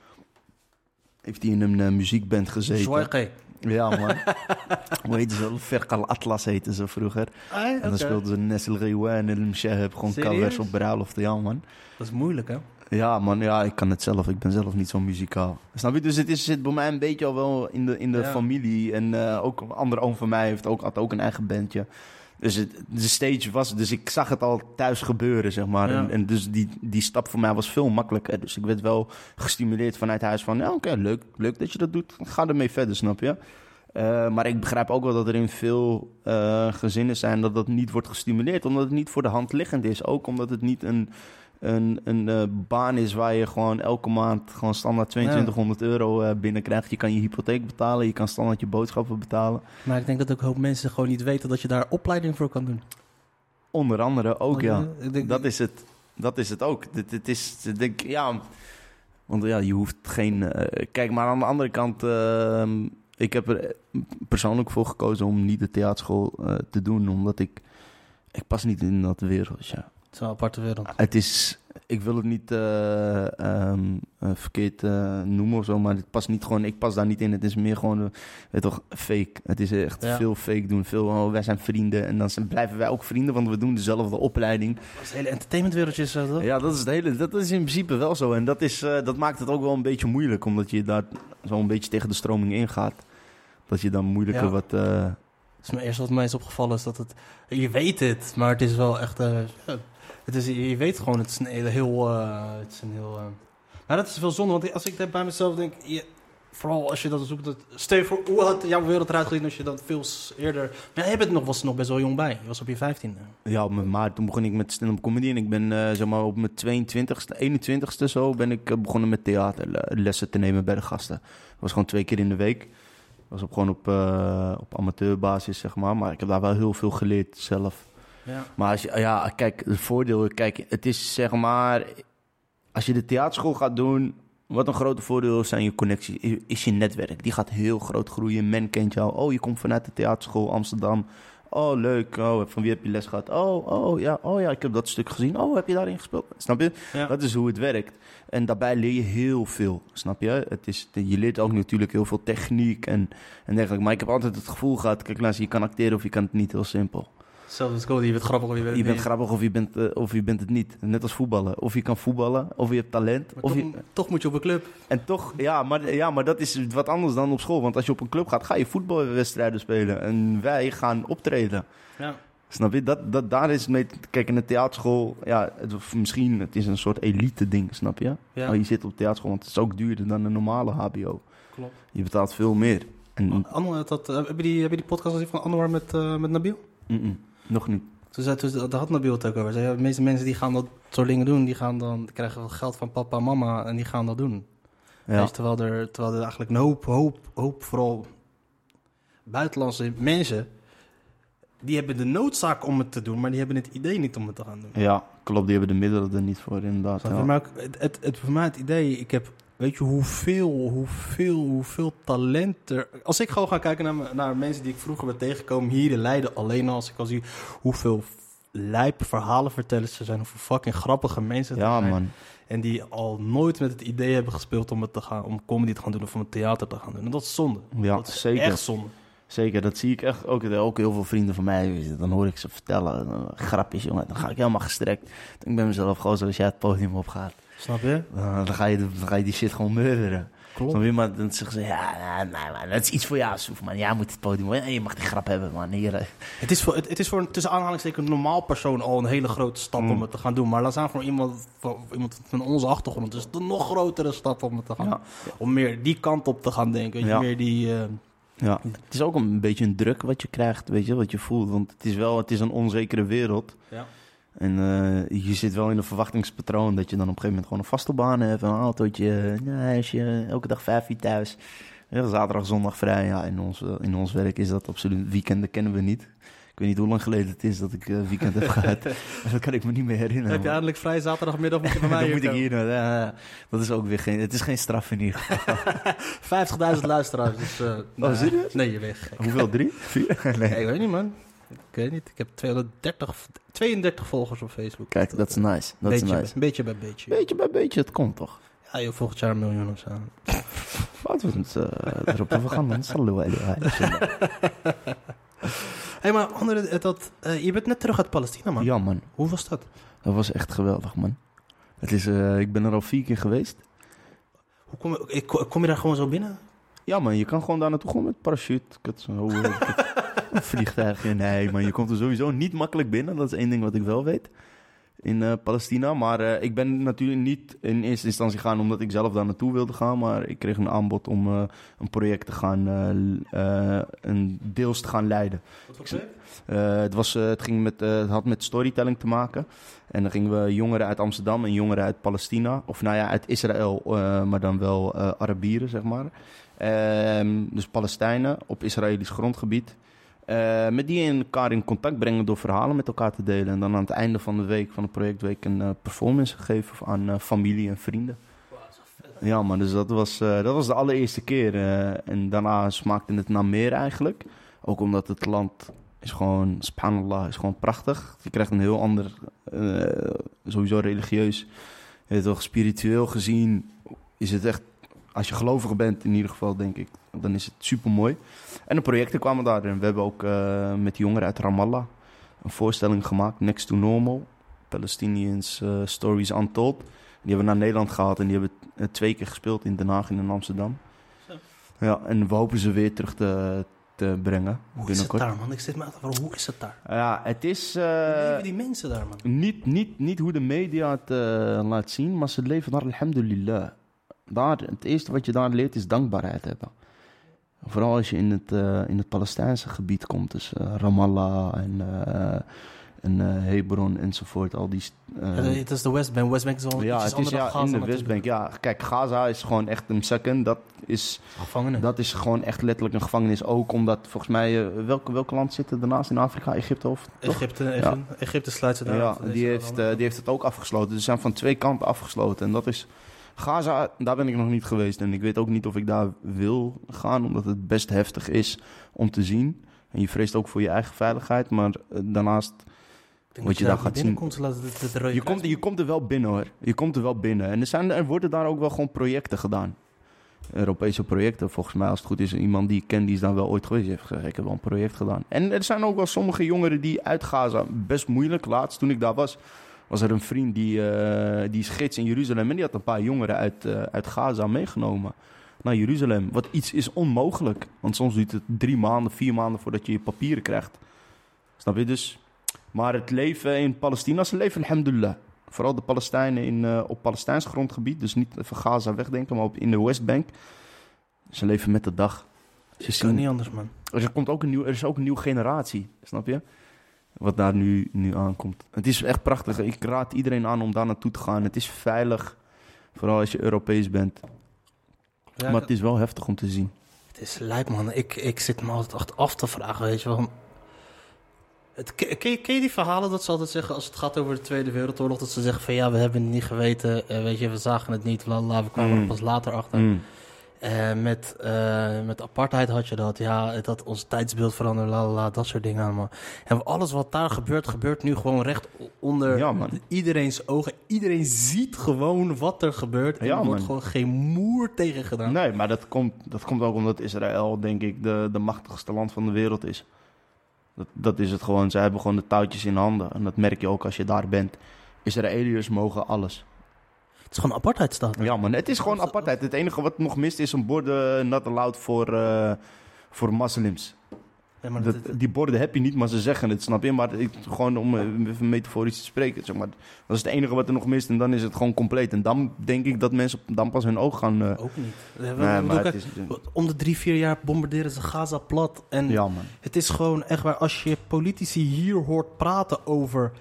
Heeft hij in een muziekband gezeten. Zwaike. Ja, man. Hoe heette ze? Ferkal Atlas heette ze vroeger. En dan speelden ze Nestle en El Mshaheb. Gewoon Serieus? covers op bruiloften. Ja, man. Dat is moeilijk, hè? Ja, man, ja, ik kan het zelf. Ik ben zelf niet zo muzikaal. Snap je? Dus het is, zit bij mij een beetje al wel in de, in de Ja. familie. En eh, ook een andere oom van mij heeft ook, had ook een eigen bandje. Dus het, de stage was... Dus ik zag het al thuis gebeuren, zeg maar. Ja. En, en dus die, die stap voor mij was veel makkelijker. Dus ik werd wel gestimuleerd vanuit huis van... Ja, oké, leuk, leuk dat je dat doet. Ga ermee verder, snap je? Eh, maar ik begrijp ook wel dat er in veel eh, gezinnen zijn dat dat niet wordt gestimuleerd. Omdat het niet voor de hand liggend is. Ook omdat het niet een, een, een eh, baan is waar je gewoon elke maand gewoon standaard 2200 euro eh, binnenkrijgt. Je kan je hypotheek betalen, je kan standaard je boodschappen betalen. Maar ik denk dat ook een hoop mensen gewoon niet weten dat je daar opleiding voor kan doen. Onder andere ook, ja. Eh, denk- Dat is het. Dat is het ook. Dit is, ik denk, ja, want ja, je hoeft geen. kijk, maar aan de andere kant, eh, ik heb er persoonlijk voor gekozen om niet de theaterschool te doen, omdat ik, ik pas niet in dat wereldje. Het is een aparte wereld. Het is, ik wil het niet eh, ehm, eh, verkeerd eh, noemen of zo, maar het past niet gewoon, ik pas daar niet in. Het is meer gewoon, weet toch, fake. Het is echt Ja. veel fake doen. Veel, oh, wij zijn vrienden en dan zijn- blijven wij ook vrienden, want we doen dezelfde opleiding. Het hele entertainmentwereldje is zo, toch? Ja, dat is het hele. Dat is in principe wel zo. En dat, is, dat maakt het ook wel een beetje moeilijk, omdat je daar zo een beetje tegen de stroming ingaat. Dat je dan moeilijker Ja. wat. Het is me eerst wat mij is opgevallen is dat het... Je weet het, maar het is wel echt... het is, je weet gewoon, het is een hele heel... eh, het is een heel... eh, maar dat is wel zonde, want als ik daar bij mezelf denk... Je, vooral als je dat zoekt... Dat, stel je voor, hoe had jouw wereld eruit gezien als je dat veel eerder... Maar jij bent nog, was nog best wel jong bij. Je was op je vijftiende. ja, maart toen begon ik met stand-up comedy. En ik ben eh, zeg maar op mijn 22ste, 21ste zo ben ik begonnen met theaterlessen te nemen bij de gasten. Dat was gewoon twee keer in de week. Dat was op, gewoon op, op amateurbasis, zeg maar. Maar ik heb daar wel heel veel geleerd zelf. Ja. Maar als je, ja, kijk, het voordeel, kijk, het is zeg maar, als je de theaterschool gaat doen, wat een grote voordeel is zijn je connecties, is- je netwerk. Die gaat heel groot groeien. Men kent jou. Oh, je komt vanuit de theaterschool Amsterdam. Oh, leuk. Oh, van wie heb je les gehad? Oh, oh, ja, oh ja, ik heb dat stuk gezien. Oh, heb je daarin gespeeld? Snap je? Ja. Dat is hoe het werkt. En daarbij leer je heel veel, snap je? Het is, je leert ook natuurlijk heel veel techniek en, en dergelijke. Maar ik heb altijd het gevoel gehad, kijk, luister, je kan acteren of je kan het niet, heel simpel. Zelfs als coach, je bent grappig of je bent Je bent niet. grappig of je bent, eh, of je bent het niet. Net als voetballen. Of je kan voetballen, of je hebt talent. Maar Of toch, je, toch moet je op een club. en toch, ja maar, ja, maar dat is wat anders dan op school. Want als je op een club gaat, ga je voetbalwedstrijden spelen. En wij gaan optreden. Ja. Snap je? Dat, dat, daar is het mee. Kijk, in de theaterschool, ja, het, misschien, het is een soort elite ding, snap je? Ja, je zit op theaterschool, want het is ook duurder dan een normale HBO. klopt. Je betaalt veel meer. En, Anwar dat, eh, heb, je die, heb je die podcast gezien van Anwar met, eh, met Nabil? mm-mm, nog niet. Toen zei, toen, daar had Nabil het ook over. Zei, ja, de meeste mensen die gaan dat soort dingen doen, die, gaan dan, die krijgen wel geld van papa en mama en die gaan dat doen. Ja. Dus terwijl, er, terwijl er eigenlijk een hoop, hoop, hoop, vooral buitenlandse mensen, die hebben de noodzaak om het te doen, maar die hebben het idee niet om het te gaan doen. ja, klopt. Die hebben de middelen er niet voor, inderdaad. Ja. Ook, het, het, het, voor mij het idee, ik heb, weet je hoeveel, hoeveel, hoeveel talent er... Als ik gewoon ga kijken naar, naar mensen die ik vroeger ben tegengekomen hier in Leiden, alleen al als ik al zie hoeveel lijpe verhalen vertellers er zijn, hoeveel fucking grappige mensen Ja, zijn. man. En die al nooit met het idee hebben gespeeld om, het te gaan, om comedy te gaan doen of om het theater te gaan doen. En dat is zonde. Ja, dat is zeker. echt zonde. Zeker, dat zie ik echt ook. Ook heel veel vrienden van mij, dan hoor ik ze vertellen. eh, Grapjes, jongen. Dan ga ik helemaal gestrekt. Ik ben mezelf gewoon zoals jij het podium opgaat. Snap je? Dan, dan, ga je, dan ga je die shit gewoon murderen. Klopt. Snap je? Maar dan zeggen ze, ja, nee, nee, man, dat is iets voor jou, Soef, man. Jij moet het podium. En je mag die grap hebben, man. Hier, eh. Het is voor, het, het is voor een tussen aanhalingstekens een normaal persoon al een hele grote stap Mm. om het te gaan doen. Maar laat staan voor iemand, voor iemand van onze achtergrond. het een nog grotere stap om het te gaan Ja. Om meer die kant op te gaan denken. Weet je, Ja. meer die... eh, Ja, het is ook een beetje een druk wat je krijgt, weet je, wat je voelt. Want het is wel, het is een onzekere wereld. Ja. En eh, je zit wel in een verwachtingspatroon dat je dan op een gegeven moment gewoon een vaste baan hebt, een autootje, een huisje, elke dag vijf uur thuis. Ja, zaterdag, zondag vrij. Ja, in ons, eh, in ons werk is dat absoluut. Weekenden kennen we niet. Ik weet niet hoe lang geleden het is dat ik eh, weekend heb gehad. Dat kan ik me niet meer herinneren. Heb je eindelijk vrij zaterdagmiddag moet je bij mij dan hier moet ik hier. nou, ja, dat is ook weer geen. Het is geen straf in ieder geval. 50.000 luisteraars, dus... eh, nee. serieus? Nee, je gek. Hoeveel? Drie? Vier? Nee. Nee, ik weet niet, man. Ik weet niet. Ik heb 230, 32 volgers op Facebook. Kijk, dat is nice. Dat is beetje, nice. beetje bij beetje. Beetje bij beetje, het komt toch? Ja, joh, volgend jaar een miljoen of zo. Laten we het uh, erop over gaan. Sallu alayhi. Hé, maar andere, eh, dat, eh, je bent net terug uit Palestina, man. Ja, man. Hoe was dat? Dat was echt geweldig, man. Het is, uh, ik ben er al vier keer geweest. Hoe kom, je, ik, kom je daar gewoon zo binnen? Ja, man. Je kan gewoon daar naartoe gewoon met parachute. Een vliegtuigje. Nee, man. Je komt er sowieso niet makkelijk binnen. Dat is één ding wat ik wel weet. In uh, Palestina. Maar uh, ik ben natuurlijk niet in eerste instantie gaan omdat ik zelf daar naartoe wilde gaan. Maar ik kreeg een aanbod om uh, een project te gaan, een deels te gaan leiden. Wat voor project? het, was, het, ging met, het had met storytelling te maken. En dan gingen we jongeren uit Amsterdam en jongeren uit Palestina. Of nou ja, uit Israël, maar dan wel Arabieren, zeg maar. Ehm, dus Palestijnen op Israëlisch grondgebied. Uh, met die in elkaar in contact brengen door verhalen met elkaar te delen. En dan aan het einde van de week, van de projectweek, een uh, performance geven aan uh, familie en vrienden. Ja, man, dus dat was, dat was de allereerste keer. en daarna smaakte het naar meer eigenlijk. Ook omdat het land is gewoon, subhanallah, is gewoon prachtig. Je krijgt een heel ander, sowieso religieus, toch spiritueel gezien, is het echt als je gelovig bent, in ieder geval, denk ik, dan is het super mooi. En de projecten kwamen daar. En we hebben ook uh, met jongeren uit Ramallah een voorstelling gemaakt, Next to Normal. Palestinians uh, Stories Untold. Die hebben we naar Nederland gehaald en die hebben uh, twee keer gespeeld in Den Haag en in Amsterdam. Zo. Ja, en we hopen ze weer terug te, te brengen. Hoe is het daar, man? Ik zit me af te hoe is het daar? Ja, het is... hoe leven die mensen daar, man? Niet, niet, niet hoe de media het laat zien, maar ze leven daar, alhamdulillah daar, het eerste wat je daar leert is dankbaarheid hebben. Vooral als je in het, uh, in het Palestijnse gebied komt, dus uh, Ramallah en, uh, en Hebron enzovoort. Al die, het is de Westbank. Westbank is al ja, het is ja, in de Westbank. Ja, kijk, Gaza is gewoon echt een second. Dat is, gevangenis. dat is gewoon echt letterlijk een gevangenis. Ook omdat volgens mij, welke, welke land zit er daarnaast in Afrika? Egypte of? Egypte, Egypte, ja. Egypte sluit ze daar Ja, die heeft, die heeft het ook afgesloten. Dus ze zijn van twee kanten afgesloten. En dat is Gaza, daar ben ik nog niet geweest. En ik weet ook niet of ik daar wil gaan, omdat het best heftig is om te zien. En je vreest ook voor je eigen veiligheid. Maar uh, daarnaast, wat je, je daar gaat zien. Komt, je, komt, je komt er wel binnen hoor. Je komt er wel binnen. En er, zijn, er worden daar ook wel gewoon projecten gedaan. Europese projecten. Volgens mij, als het goed is, iemand die ik ken, die is daar wel ooit geweest. Die heeft gezegd, ik heb wel een project gedaan. En er zijn ook wel sommige jongeren die uit Gaza, best moeilijk, laatst toen ik daar was was er een vriend die, uh, die is gids in Jeruzalem en die had een paar jongeren uit, uh, uit Gaza meegenomen naar Jeruzalem. Wat iets is onmogelijk, want soms duurt het drie maanden, vier maanden voordat je je papieren krijgt. Snap je dus? Maar het leven in Palestina, ze leven alhamdulillah. Vooral de Palestijnen in, uh, op Palestijns grondgebied, dus niet van Gaza wegdenken, maar op, in de Westbank. Ze leven met de dag. Ze kan niet anders, man. Er, komt ook een nieuw, er is ook een nieuwe generatie, snap je? Wat daar nu, nu aankomt. Het is echt prachtig. Ik raad iedereen aan om daar naartoe te gaan. Het is veilig. Vooral als je Europees bent. Ja, maar het is wel heftig om te zien. Het is lijp, man. Ik, ik zit me altijd echt af te vragen, weet je wel. Het, ken, ken, je die verhalen dat ze altijd zeggen als het gaat over de Tweede Wereldoorlog? Dat ze zeggen van ja, we hebben het niet geweten. Uh, weet je, we zagen het niet. We kwamen mm. er pas later achter. Mm. Uh, met, uh, met apartheid had je dat, ja, dat ons tijdsbeeld veranderde, la, la, dat soort dingen allemaal. En alles wat daar gebeurt, gebeurt nu gewoon recht onder ja, iedereen's ogen. Iedereen ziet gewoon wat er gebeurt en ja, er wordt man. gewoon geen moer tegen gedaan. Nee, maar dat komt, dat komt ook omdat Israël, denk ik, de, de machtigste land van de wereld is. Dat, dat is het gewoon. Zij hebben gewoon de touwtjes in handen. En dat merk je ook als je daar bent. Israëliërs mogen alles. Het is gewoon een apartheidstaat. Ja, man, het is gewoon apartheid. Het enige wat nog mist is een borden not allowed voor, eh, voor moslims. Ja, maar Dat, dat- dat- die borden heb je niet, maar ze zeggen het, snap je? Maar ik, gewoon om even metaforisch te spreken, zeg maar. Dat is het enige wat er nog mist en dan is het gewoon compleet. En dan denk ik dat mensen dan pas hun oog gaan... eh, ook niet. Nee, bedoel, kijk, het is... Om de drie, vier jaar bombarderen ze Gaza plat. En Ja, man. het is gewoon echt waar, als je politici hier hoort praten over...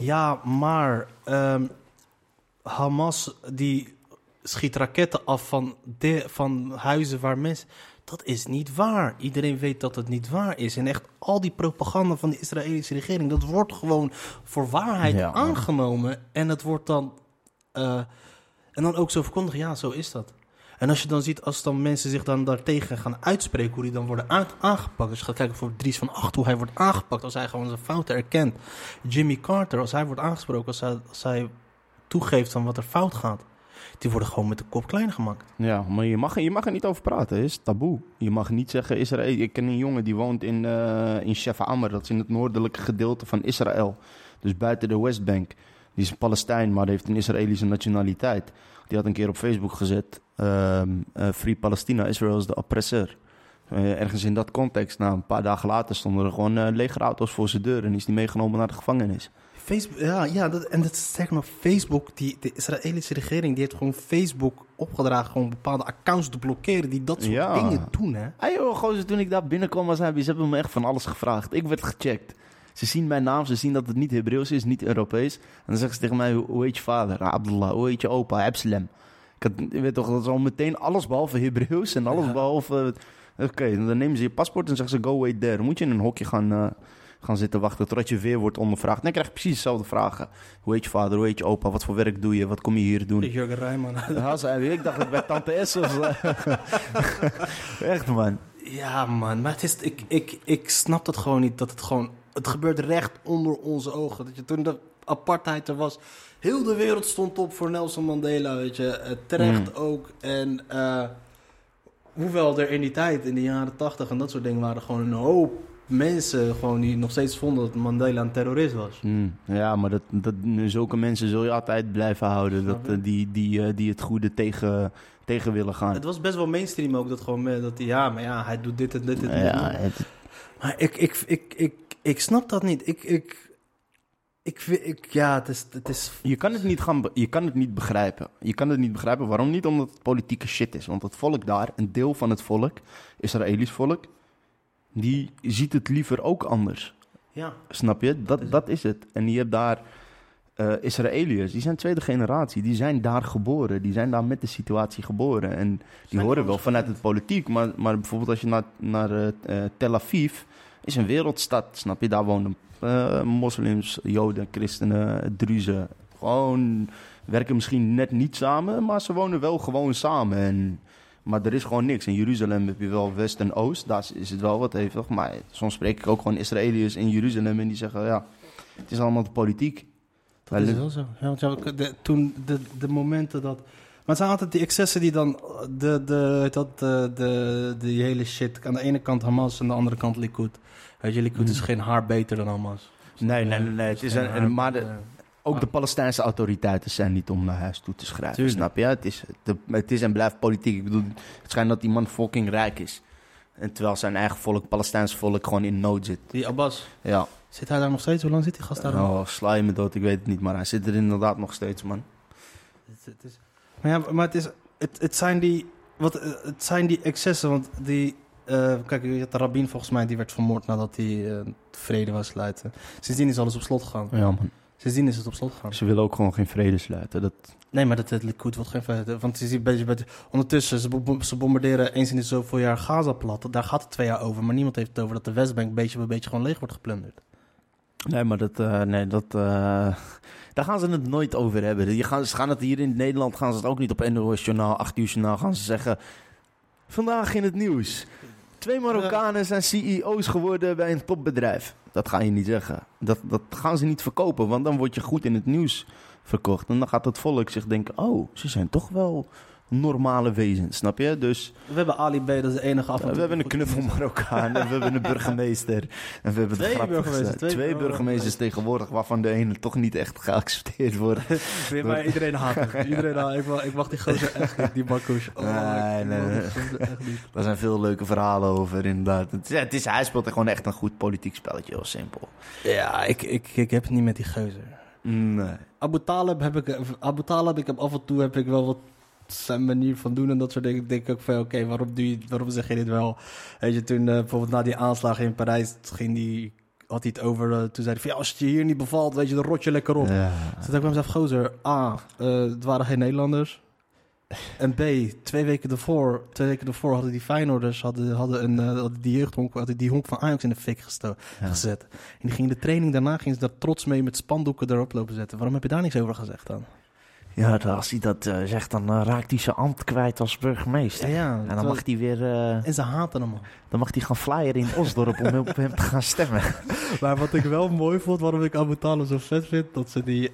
Ja, maar ehm, Hamas die schiet raketten af van, de, van huizen waar mensen... Dat is niet waar. Iedereen weet dat het niet waar is. En echt al die propaganda van de Israëlische regering... dat wordt gewoon voor waarheid Ja. aangenomen. En het wordt dan... eh, en dan ook zo verkondigen, ja, zo is dat. En als je dan ziet, als dan mensen zich dan daartegen gaan uitspreken, hoe die dan worden aangepakt. Als je gaat kijken voor Dries van Acht, hoe hij wordt aangepakt, als hij gewoon zijn fouten erkent. Jimmy Carter, als hij wordt aangesproken, als hij, als hij toegeeft van wat er fout gaat. Die worden gewoon met de kop klein gemaakt. Ja, maar je mag, je mag er niet over praten. Het is taboe. Je mag niet zeggen Israël. Ik ken een jongen die woont in, eh in Shefa'amr. Dat is in het noordelijke gedeelte van Israël. Dus buiten de Westbank. Die is een Palestijn, maar heeft een Israëlische nationaliteit. Die had een keer op Facebook gezet... ehm, eh, Free Palestina, Israel is de oppressor. Eh, ergens in dat context. Nou, een paar dagen later stonden er gewoon eh, legerauto's voor zijn deur... en is die meegenomen naar de gevangenis. Facebook, ja, ja dat, en dat is sterker nog, Facebook, die, de Israëlische regering, die heeft gewoon Facebook opgedragen gewoon bepaalde accounts te blokkeren die dat soort Ja. dingen doen, hè. Ah joh, gozer, toen ik daar binnenkwam als hij, ze hebben me echt van alles gevraagd. Ik werd gecheckt. Ze zien mijn naam, ze zien dat het niet Hebreeuws is, niet Europees. En dan zeggen ze tegen mij, hoe heet je vader? Ah, Abdullah. Hoe heet je opa? Absalem. Ik had, weet toch, dat is al meteen alles behalve Hebreeuws en alles Ja. behalve... Oké, dan nemen ze je paspoort en zeggen ze, go wait there. Dan moet je in een hokje gaan, eh, gaan zitten wachten totdat je weer wordt ondervraagd. En dan krijg je precies dezelfde vragen. Hoe heet je vader? Hoe heet je opa? Wat voor werk doe je? Wat kom je hier doen? Jurgen Rijman. Ja, ik dacht het bij Tante S zo. Echt, man. Ja, man, maar het is, ik, ik, ik snap dat gewoon niet. Dat het gewoon, het gebeurt recht onder onze ogen. Dat je toen de apartheid er was, heel de wereld stond op voor Nelson Mandela, weet je. Eh, terecht ook. En eh, hoewel er in die tijd, in de jaren tachtig en dat soort dingen, waren gewoon een hoop mensen gewoon die nog steeds vonden dat Mandela een terrorist was. Hmm, Ja, maar dat, dat, zulke mensen zul je altijd blijven houden. Dat, eh, die, die, eh, die het goede tegen, tegen willen gaan. Het was best wel mainstream ook, dat gewoon, eh, dat hij, ja, maar ja, hij doet dit en dit en dit. ja, het, Maar ik, ik, ik, ik, ik snap dat niet. Ik, ik, ik, vind- ik, ja, het is, het is je, kan het niet gaan, je kan het niet begrijpen. Je kan het niet begrijpen. Waarom niet? Omdat het politieke shit is. Want het volk daar, een deel van het volk, Israëlisch volk, die ziet het liever ook anders. Ja, Snap je? Dat, dat is het. En je hebt daar eh Israëliërs, die zijn tweede generatie. Die zijn daar geboren. Die zijn daar met de situatie geboren. En die Zijn horen wel vanuit het politiek. Maar, maar bijvoorbeeld als je naar, naar eh, eh, Tel Aviv... is een wereldstad, snap je? Daar wonen moslims, joden, christenen, druzen. Gewoon werken misschien net niet samen... maar ze wonen wel gewoon samen. En, maar er is gewoon niks. In Jeruzalem heb je wel West en Oost. Daar is het wel wat hevig. Maar soms spreek ik ook gewoon Israëliërs in Jeruzalem... en die zeggen, ja, het is allemaal de politiek. dat is wel zo. Ja, want ja, de, toen de, de momenten dat... Maar het zijn altijd die excessen die dan... De, de, dat, de, de, die hele shit... Aan de ene kant Hamas, aan de andere kant Likud. Weet je, Likud is geen haar beter dan Hamas. Nee, nee, nee. nee. Het is een, maar de, Ook de Palestijnse autoriteiten zijn niet om naar huis toe te schrijven. Tuurlijk. Snap je? Het is, het, het is en blijft politiek. Ik bedoel, het schijnt dat die man fucking rijk is. En terwijl zijn eigen volk, Palestijnse volk, gewoon in nood zit. Die Abbas. Ja. Zit hij daar nog steeds? Hoe lang zit die gast daar? Oh, sla je me dood, ik weet het niet. Maar hij zit er inderdaad nog steeds, man. Het, het is, maar ja, maar het, is, het, het, zijn die, wat, het zijn die excessen, want die... eh, kijk, je had de rabbin volgens mij, die werd vermoord nadat hij eh, vrede was sluiten. Sindsdien is alles op slot gegaan. Ja, man. Sindsdien is het op slot gegaan. Ze willen ook gewoon geen vrede sluiten. Dat, Nee, maar dat het Likud wordt geen vrede. Want je ziet beetje, de- ondertussen, ze, bom- ze bombarderen eens in de zoveel jaar Gaza plat. Daar gaat het twee jaar over. Maar niemand heeft het over dat de Westbank beetje bij beetje gewoon leeg wordt geplunderd. nee, maar dat, eh, nee, dat, eh, daar gaan ze het nooit over hebben. Je gaan, ze gaan het hier in Nederland gaan ze het ook niet op NOS Journaal, 8 uur Journaal gaan ze zeggen... Vandaag in het nieuws. Twee Marokkanen zijn CEO's geworden bij een topbedrijf. Dat ga je niet zeggen. Dat, dat gaan ze niet verkopen, want dan word je goed in het nieuws verkocht. En dan gaat het volk zich denken, oh, ze zijn toch wel normale wezens, snap je? Dus We hebben Ali B, dat is de enige af en we hebben een knuffel Marokkaan en we hebben een burgemeester. En we hebben Twee burgemeesters, twee twee burgemeesters. tegenwoordig, waarvan de ene toch niet echt geaccepteerd wordt. Nee, maar iedereen haat hem. Iedereen haat ik, mag, ik mag die gozer echt niet, die Bakkoes. Oh, Nee, nee, nee. Daar zijn veel leuke verhalen over, inderdaad. Het, is- het is, hij speelt gewoon echt een goed politiek spelletje, heel simpel. Ja, ik, ik, ik heb het niet met die gozer. Nee. Abu Talib heb ik, Abu Talib, ik heb af en toe heb ik wel wat zijn manier van doen en dat soort dingen. Ik denk ook van, oké, waarom, doe je, waarom zeg je dit wel? Weet je, toen eh, bijvoorbeeld na die aanslagen in Parijs, ging die, had hij het over, eh, toen zei hij van, ja, als het je hier niet bevalt, weet je, dan rot je lekker op. Ja. Toen dacht ik bij mezelf, gozer, A, eh, het waren geen Nederlanders. En B, twee weken ervoor, twee weken ervoor hadden die Feyenoorders hadden, hadden, een, hadden die jeugdhonk, hadden die honk van Ajax in de fik gesto- Ja. gezet. En die gingen de training daarna gingen ze daar trots mee met spandoeken erop lopen zetten. Waarom heb je daar niks over gezegd dan? Ja, als hij dat eh, zegt, dan eh, raakt hij zijn ambt kwijt als burgemeester. ja, En dan mag hij weer eh, En ze haten hem dan mag hij gaan flyeren in Osdorp om op hem te gaan stemmen. Maar wat ik wel mooi vond, waarom ik Abu Talib zo vet vind, dat ze die...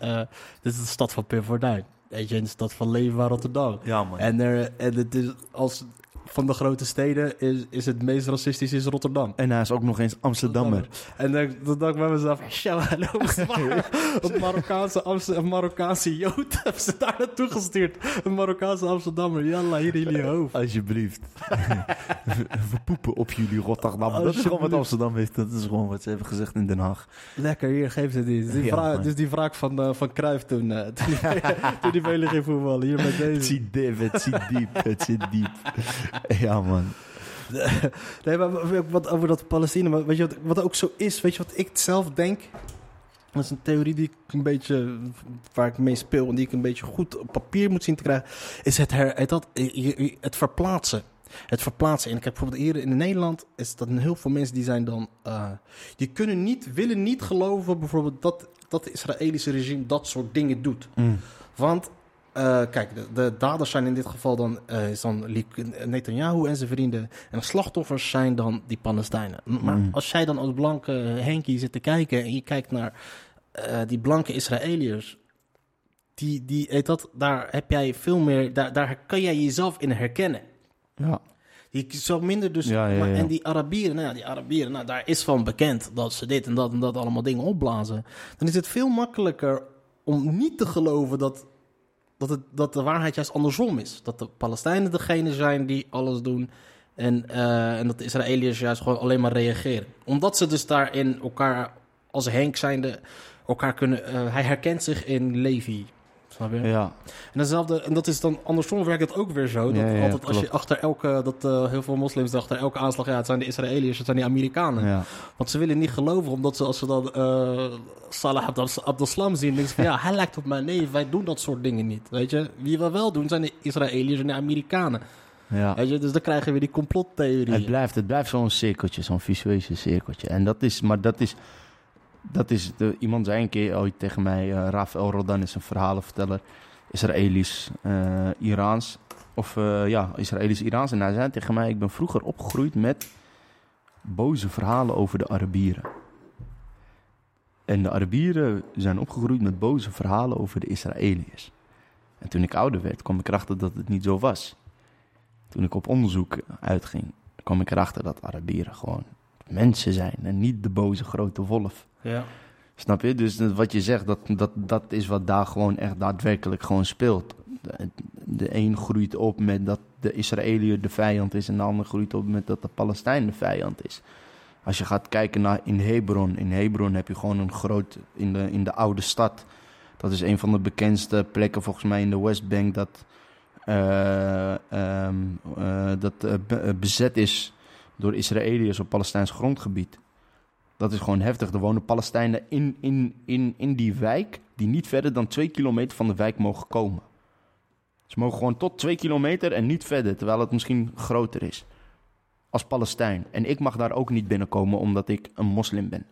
dit is de stad van Purmerend. Weet je, de stad van Leeuwarden, Rotterdam. Ja, man. En, er, en het is als van de grote steden is, is het meest racistisch is Rotterdam. En hij is ook nog eens Amsterdammer. En dan, dacht ik bij mezelf, show, hallo, een Marokkaanse, Amst- een Marokkaanse Jood hebben ze daar naartoe gestuurd. Een Marokkaanse Amsterdammer, jalla, hier in jullie hoofd. Alsjeblieft. We poepen op jullie Rotterdam. Dat is gewoon wat. Amsterdam heeft. Dat is gewoon wat ze hebben gezegd in Den Haag. Lekker, hier, geef ze die. Dus die, Ja, dus die wraak van, eh van Cruijff toen, eh, toen die, toen die Velen ging voetballen. Hier met Het deze. zit diep, het zit diep, het zit diep. Ja, man. Nee, maar wat over dat Palestina, maar weet je wat, wat ook zo is, weet je wat ik zelf denk? Dat is een theorie die ik een beetje, waar ik mee speel en die ik een beetje goed op papier moet zien te krijgen, is het, her, het, dat, het verplaatsen. Het verplaatsen. En ik heb bijvoorbeeld hier in Nederland, is dat heel veel mensen die zijn dan, eh, die kunnen niet, willen niet geloven bijvoorbeeld dat, dat het Israëlische regime dat soort dingen doet. Want, eh, kijk, de, de daders zijn in dit geval dan, eh, is dan Netanyahu en zijn vrienden. En de slachtoffers zijn dan die Palestijnen. Maar Mm. als jij dan als blanke Henkie zit te kijken en je kijkt naar eh, die blanke Israëliërs. Die, die, dat, daar heb jij veel meer, daar, daar kan jij jezelf in herkennen. Ja. Die zo minder dus. Ja, ja, maar- ja. En die Arabieren, nou die Arabieren, nou, daar is van bekend dat ze dit en dat en dat allemaal dingen opblazen. Dan is het veel makkelijker om niet te geloven dat, dat, het, dat de waarheid juist andersom is. Dat de Palestijnen degene zijn die alles doen. En, eh, en dat de Israëliërs juist gewoon alleen maar reageren. Omdat ze dus daarin elkaar als Henk zijnde elkaar kunnen. eh, hij herkent zich in Levi. Snap je? Ja. En, datzelfde, en dat is dan andersom werkt het ook weer zo. Dat Ja, altijd als je achter elke, dat eh, heel veel moslims achter elke aanslag, ja, het zijn de Israëliërs, het zijn die Amerikanen. ja. Want ze willen niet geloven, omdat ze als ze dan eh Salah Abdes- Abdeslam zien, denken van ja, hij lijkt op mijn neef, wij doen dat soort dingen niet. Weet je, wie we wel doen zijn de Israëliërs en de Amerikanen. ja. Weet je, dus dan krijgen we die complottheorie. Het blijft, het blijft zo'n cirkeltje, zo'n visueuze cirkeltje. En dat is, maar dat is, dat is de, iemand zei een keer ooit tegen mij, eh Rafael Rodan is een verhalenverteller, Israëlisch, eh, Iraans, of eh, ja, Israëlisch, Iraans. En hij zei tegen mij, ik ben vroeger opgegroeid met boze verhalen over de Arabieren. En de Arabieren zijn opgegroeid met boze verhalen over de Israëliërs. En toen ik ouder werd, kwam ik erachter dat het niet zo was. Toen ik op onderzoek uitging, kwam ik erachter dat Arabieren gewoon mensen zijn en niet de boze grote wolf. Snap je? Dus wat je zegt, dat, dat, dat is wat daar gewoon echt daadwerkelijk gewoon speelt. De, een groeit op met dat de Israëliër de vijand is en de ander groeit op met dat de Palestijn de vijand is. Als je gaat kijken naar in Hebron, in Hebron heb je gewoon een groot, in de, in de oude stad, dat is een van de bekendste plekken volgens mij in de Westbank dat, eh, ehm, eh, dat eh, bezet is door Israëliërs op Palestijns grondgebied. Dat is gewoon heftig. Er wonen Palestijnen in, in, in, in die wijk die niet verder dan twee kilometer van de wijk mogen komen. Ze mogen gewoon tot twee kilometer en niet verder, terwijl het misschien groter is. Als Palestijn. En ik mag daar ook niet binnenkomen omdat ik een moslim ben.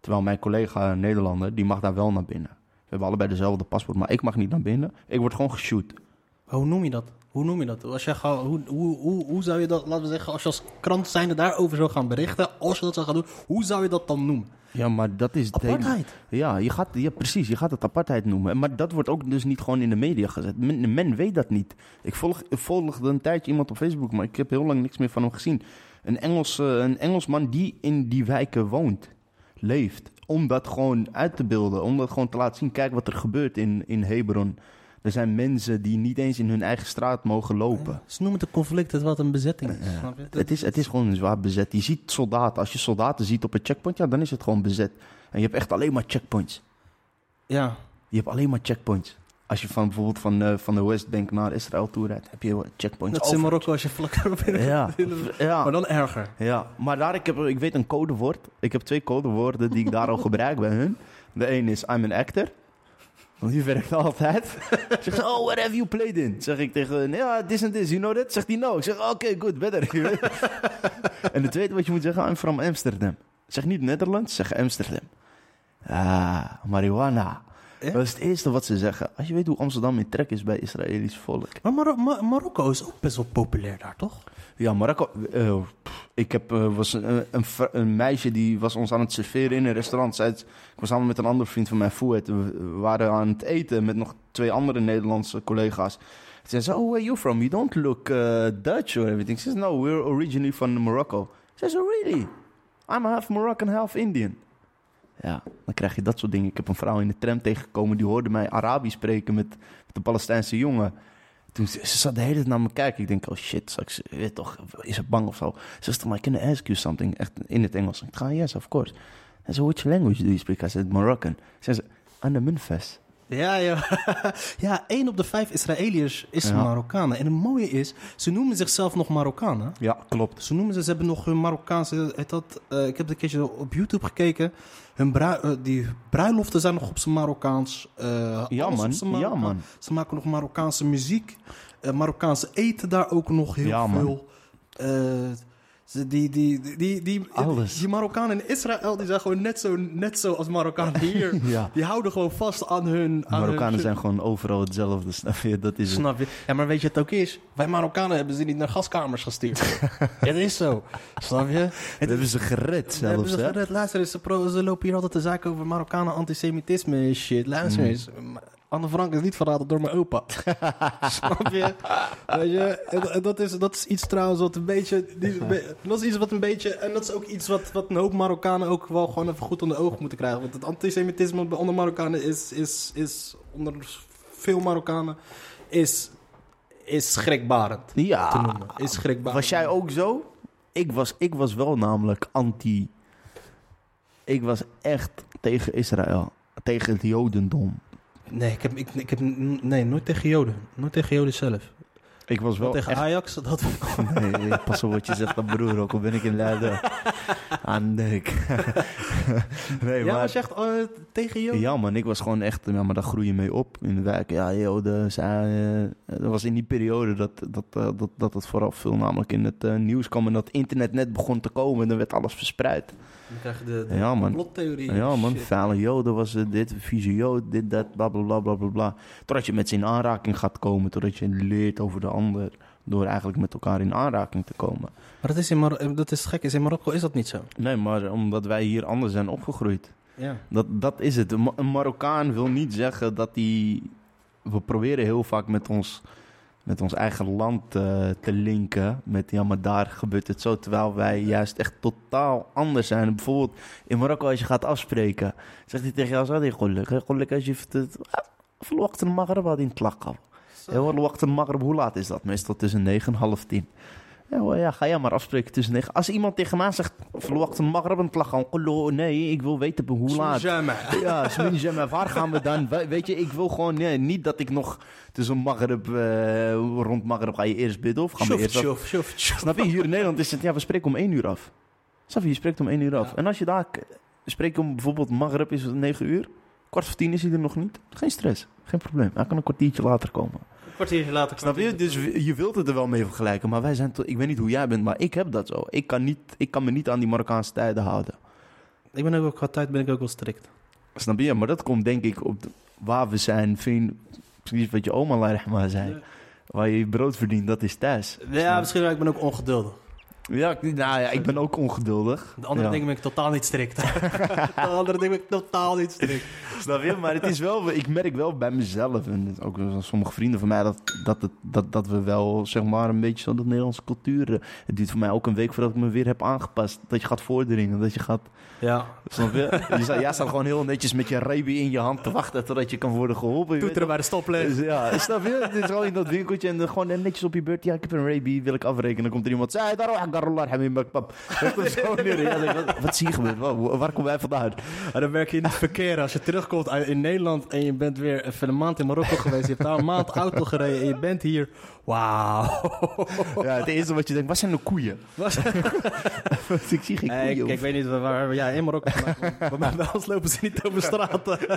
Terwijl mijn collega Nederlander, die mag daar wel naar binnen. We hebben allebei dezelfde paspoort, maar ik mag niet naar binnen. Ik word gewoon geshoot. Hoe noem je dat? Hoe noem je dat? Als jij gaat, hoe, hoe, hoe, hoe zou je dat, laten we zeggen, als je als krant zijnde daarover zou gaan berichten, als je dat zou gaan doen, hoe zou je dat dan noemen? Ja, maar dat is... Apartheid. Ja, je gaat, ja, precies. Je gaat het apartheid noemen. Maar dat wordt ook dus niet gewoon in de media gezet. Men, men weet dat niet. Ik, volg, ik volgde een tijdje iemand op Facebook, maar ik heb heel lang niks meer van hem gezien. Een, Engels, eh, een Engelsman die in die wijken woont, leeft. Om dat gewoon uit te beelden. Om dat gewoon te laten zien. Kijk wat er gebeurt in, in Hebron. Er zijn mensen die niet eens in hun eigen straat mogen lopen. Ze noemen het een conflict, het wat een bezetting is. Ja. Snap je? Het is, het is gewoon zwaar bezet. Je ziet soldaten. Als je soldaten ziet op een checkpoint, ja, dan is het gewoon bezet. En je hebt echt alleen maar checkpoints. Ja. Je hebt alleen maar checkpoints. Als je van bijvoorbeeld van, eh, van de Westbank naar Israël toe rijdt, heb je checkpoints. Dat is in. Marokko als je vlak erop in Ja, Maar ja, dan erger. ja, maar daar, ik, heb, ik weet een codewoord. Ik heb twee codewoorden die ik daar al gebruik bij hun. De een is I'm an actor. Want die werkt altijd. Zegt ze, oh, where have you played in? Zeg ik tegen ja, this and this, you know that? Zegt hij, no. Ik zeg, oké, good, better. en de tweede wat je moet zeggen, I'm from Amsterdam. Zeg niet Nederlands, zeg Amsterdam. Ah, marijuana. Ja? Dat is het eerste wat ze zeggen. Als je weet hoe Amsterdam in trek is bij Israëlisch volk. Maar Maro- Ma- Marokko is ook best wel populair daar, toch? Ja, Marokko. eh, ik heb, eh, was een, een, meisje die was ons aan het serveren in een restaurant. Zij, ik was samen met een andere vriend van mij, Fouet. We waren aan het eten met nog twee andere Nederlandse collega's. Ze zei, oh, where you from? You don't look uh, Dutch or everything. Ze zei, no, we're originally from Morocco. Ze zei, oh, really? I'm half Moroccan, half Indian. Ja, dan krijg je dat soort dingen. Ik heb een vrouw in de tram tegengekomen die hoorde mij Arabisch spreken met, met een Palestijnse jongen. Toen ze, ze zat de hele tijd naar me kijken. Ik denk, oh shit, straks, je weet toch, is ze bang of zo? Ze zei, maar can I ask you something? Echt in het Engels. Ik ga, yes, of course. En ze, which language do you speak? I said, Moroccan. Ze zei, Anna Munfes. Ja, ja. ja, één op de vijf Israëliërs is Ja. Marokkanen. En het mooie is, ze noemen zichzelf nog Marokkanen. Ja, klopt. Ze noemen ze, ze hebben nog hun Marokkaanse, heet dat, eh, ik heb het een keertje op YouTube gekeken. Hun brui- eh, die bruiloften zijn nog op zijn Marokkaans. eh, Ja man, ja man. Ze maken nog Marokkaanse muziek. Marokkaanse eten daar ook nog heel Ja, man. veel. Ze- die, die, die, die, die, Alles. die Marokkanen in Israël, die zijn gewoon net zo, net zo als Marokkanen hier. Ja. Die houden gewoon vast aan hun... Aan Marokkanen hun, zijn gewoon overal hetzelfde, snap je? Dat is. Snap je? Ja, maar weet je wat het ook is? Wij Marokkanen hebben ze niet naar gaskamers gestuurd. het is zo. Snap je? We hebben ze gered We hebben zelfs, ze gered. Luister eens, ze, lopen hier altijd te zaken over Marokkanen antisemitisme en shit. Luister Mm. Anne Frank is niet verraden door mijn opa. Snap je? Weet je? En, en dat, is, dat is iets trouwens wat een beetje... Die, dat is iets wat een beetje... En dat is ook iets wat, wat een hoop Marokkanen ook wel gewoon even goed onder de ogen moeten krijgen. Want het antisemitisme bij onder Marokkanen is, is, is onder veel Marokkanen is, is schrikbarend. te Ja. noemen. Is schrikbarend. Was jij ook zo? Ik was, ik was wel namelijk anti. Ik was echt tegen Israël. Tegen het Jodendom. Nee, ik heb, ik, ik heb nee, nooit tegen Joden. Nooit tegen Joden zelf. Ik was Wel tegen echt... Ajax, dat... Nee, pas op wat je zegt aan broer, ook al ben ik in Leiden. Aan dik. nee, ja, maar... was je echt eh, tegen Joden? Ja man, ik was gewoon echt, ja, maar daar groei je mee op in de wijk. Ja, Joden, eh, dat was in die periode dat, dat, eh, dat, dat het vooral veel namelijk in het nieuws kwam en dat internet net begon te komen en dan werd alles verspreid. Dan krijg je de, de Ja, man. complottheorie. Ja man, Shit. vuile Joden was dit, vieze Jood, dit, dat, bla bla bla bla bla. Totdat je met ze in aanraking gaat komen, totdat je leert over de ander, door eigenlijk met elkaar in aanraking te komen. Maar dat is, in Mar eh, dat is gek, is in Marokko is dat niet zo. Nee, maar omdat wij hier anders zijn opgegroeid. Ja. Dat, dat is het. Een Marokkaan wil niet zeggen dat hij... We proberen heel vaak met ons, met ons eigen land eh, te linken. Met ja, maar daar gebeurt het zo. Terwijl wij juist echt totaal anders zijn. Bijvoorbeeld in Marokko, als je gaat afspreken, zegt hij tegen jou: Zou je gelukkig? Gelukkig als je het. Verwacht ah, een maghreb had in het lakken. Heel maghreb, hoe laat is dat? Meestal tussen 9 en half 10. Ja, ga jij maar afspreken tussen negen. Als iemand tegen mij zegt, verwacht een magrab en nee, ik wil weten hoe laat. Ja, waar gaan we dan? Weet je, ik wil gewoon nee, niet dat ik nog tussen magrab, eh, rond magrab ga je eerst bidden of gaan we eerst af. Snap je, hier in Nederland is het, ja, we spreken om één uur af. Snap je, je spreekt om één uur af. En als je daar spreekt om bijvoorbeeld magrab is het negen uur, kwart voor tien is hij er nog niet. Geen stress, geen probleem. Hij kan een kwartiertje later komen. Een kwartiertje later. Snap je? Dus je wilt het er wel mee vergelijken, maar wij zijn, ik weet niet hoe jij bent, maar ik heb dat zo. Ik kan, niet, ik kan me niet aan die Marokkaanse tijden houden. Ik ben ook, wel- qua tijd ben ik ook wel strikt. Snap je? Maar dat komt denk ik op de- waar we zijn. Vind, precies wat je oma Allah rahma zei. waar je je brood verdient, dat is thuis. Ja, misschien wel. Ik ben ook ongeduldig. Ja, ik- nou ja, ik ben ook ongeduldig. De andere ja. dingen ben ik totaal niet strikt. De andere dingen ben ik totaal niet strikt. Snap je? Maar het is wel, ik merk wel bij mezelf en ook sommige vrienden van mij dat, dat, het, dat, dat we wel zeg maar een beetje zo de Nederlandse cultuur. eh, Het duurt voor mij ook een week voordat ik me weer heb aangepast. Dat je gaat voordringen, dat je gaat. Ja. Snap je? je staat, jij staat gewoon heel netjes met je rebi in je hand te wachten totdat je kan worden geholpen. Toeteren bij de stoplicht. Dus ja, snap je? Het is gewoon in dat winkeltje en gewoon netjes op je beurt. Ja, ik heb een Raby, wil ik afrekenen. Dan komt er iemand, pap. Dat komt zo neer. Ja, denk wat, wat zie je gebeuren? Waar, waar komen wij vandaan? Maar dan werk je in het verkeer. Als je terugkomt uit- in Nederland en je bent weer even een maand in Marokko geweest. Je hebt daar een maand auto gereden en je bent hier. Wauw. Ja, het eerste wat je denkt, wat zijn de koeien? Was- ik zie geen Nee, koeien. ik, ik weet niet waar, waar jij in Marokko Bij mij wel lopen ze niet over straat. Ja,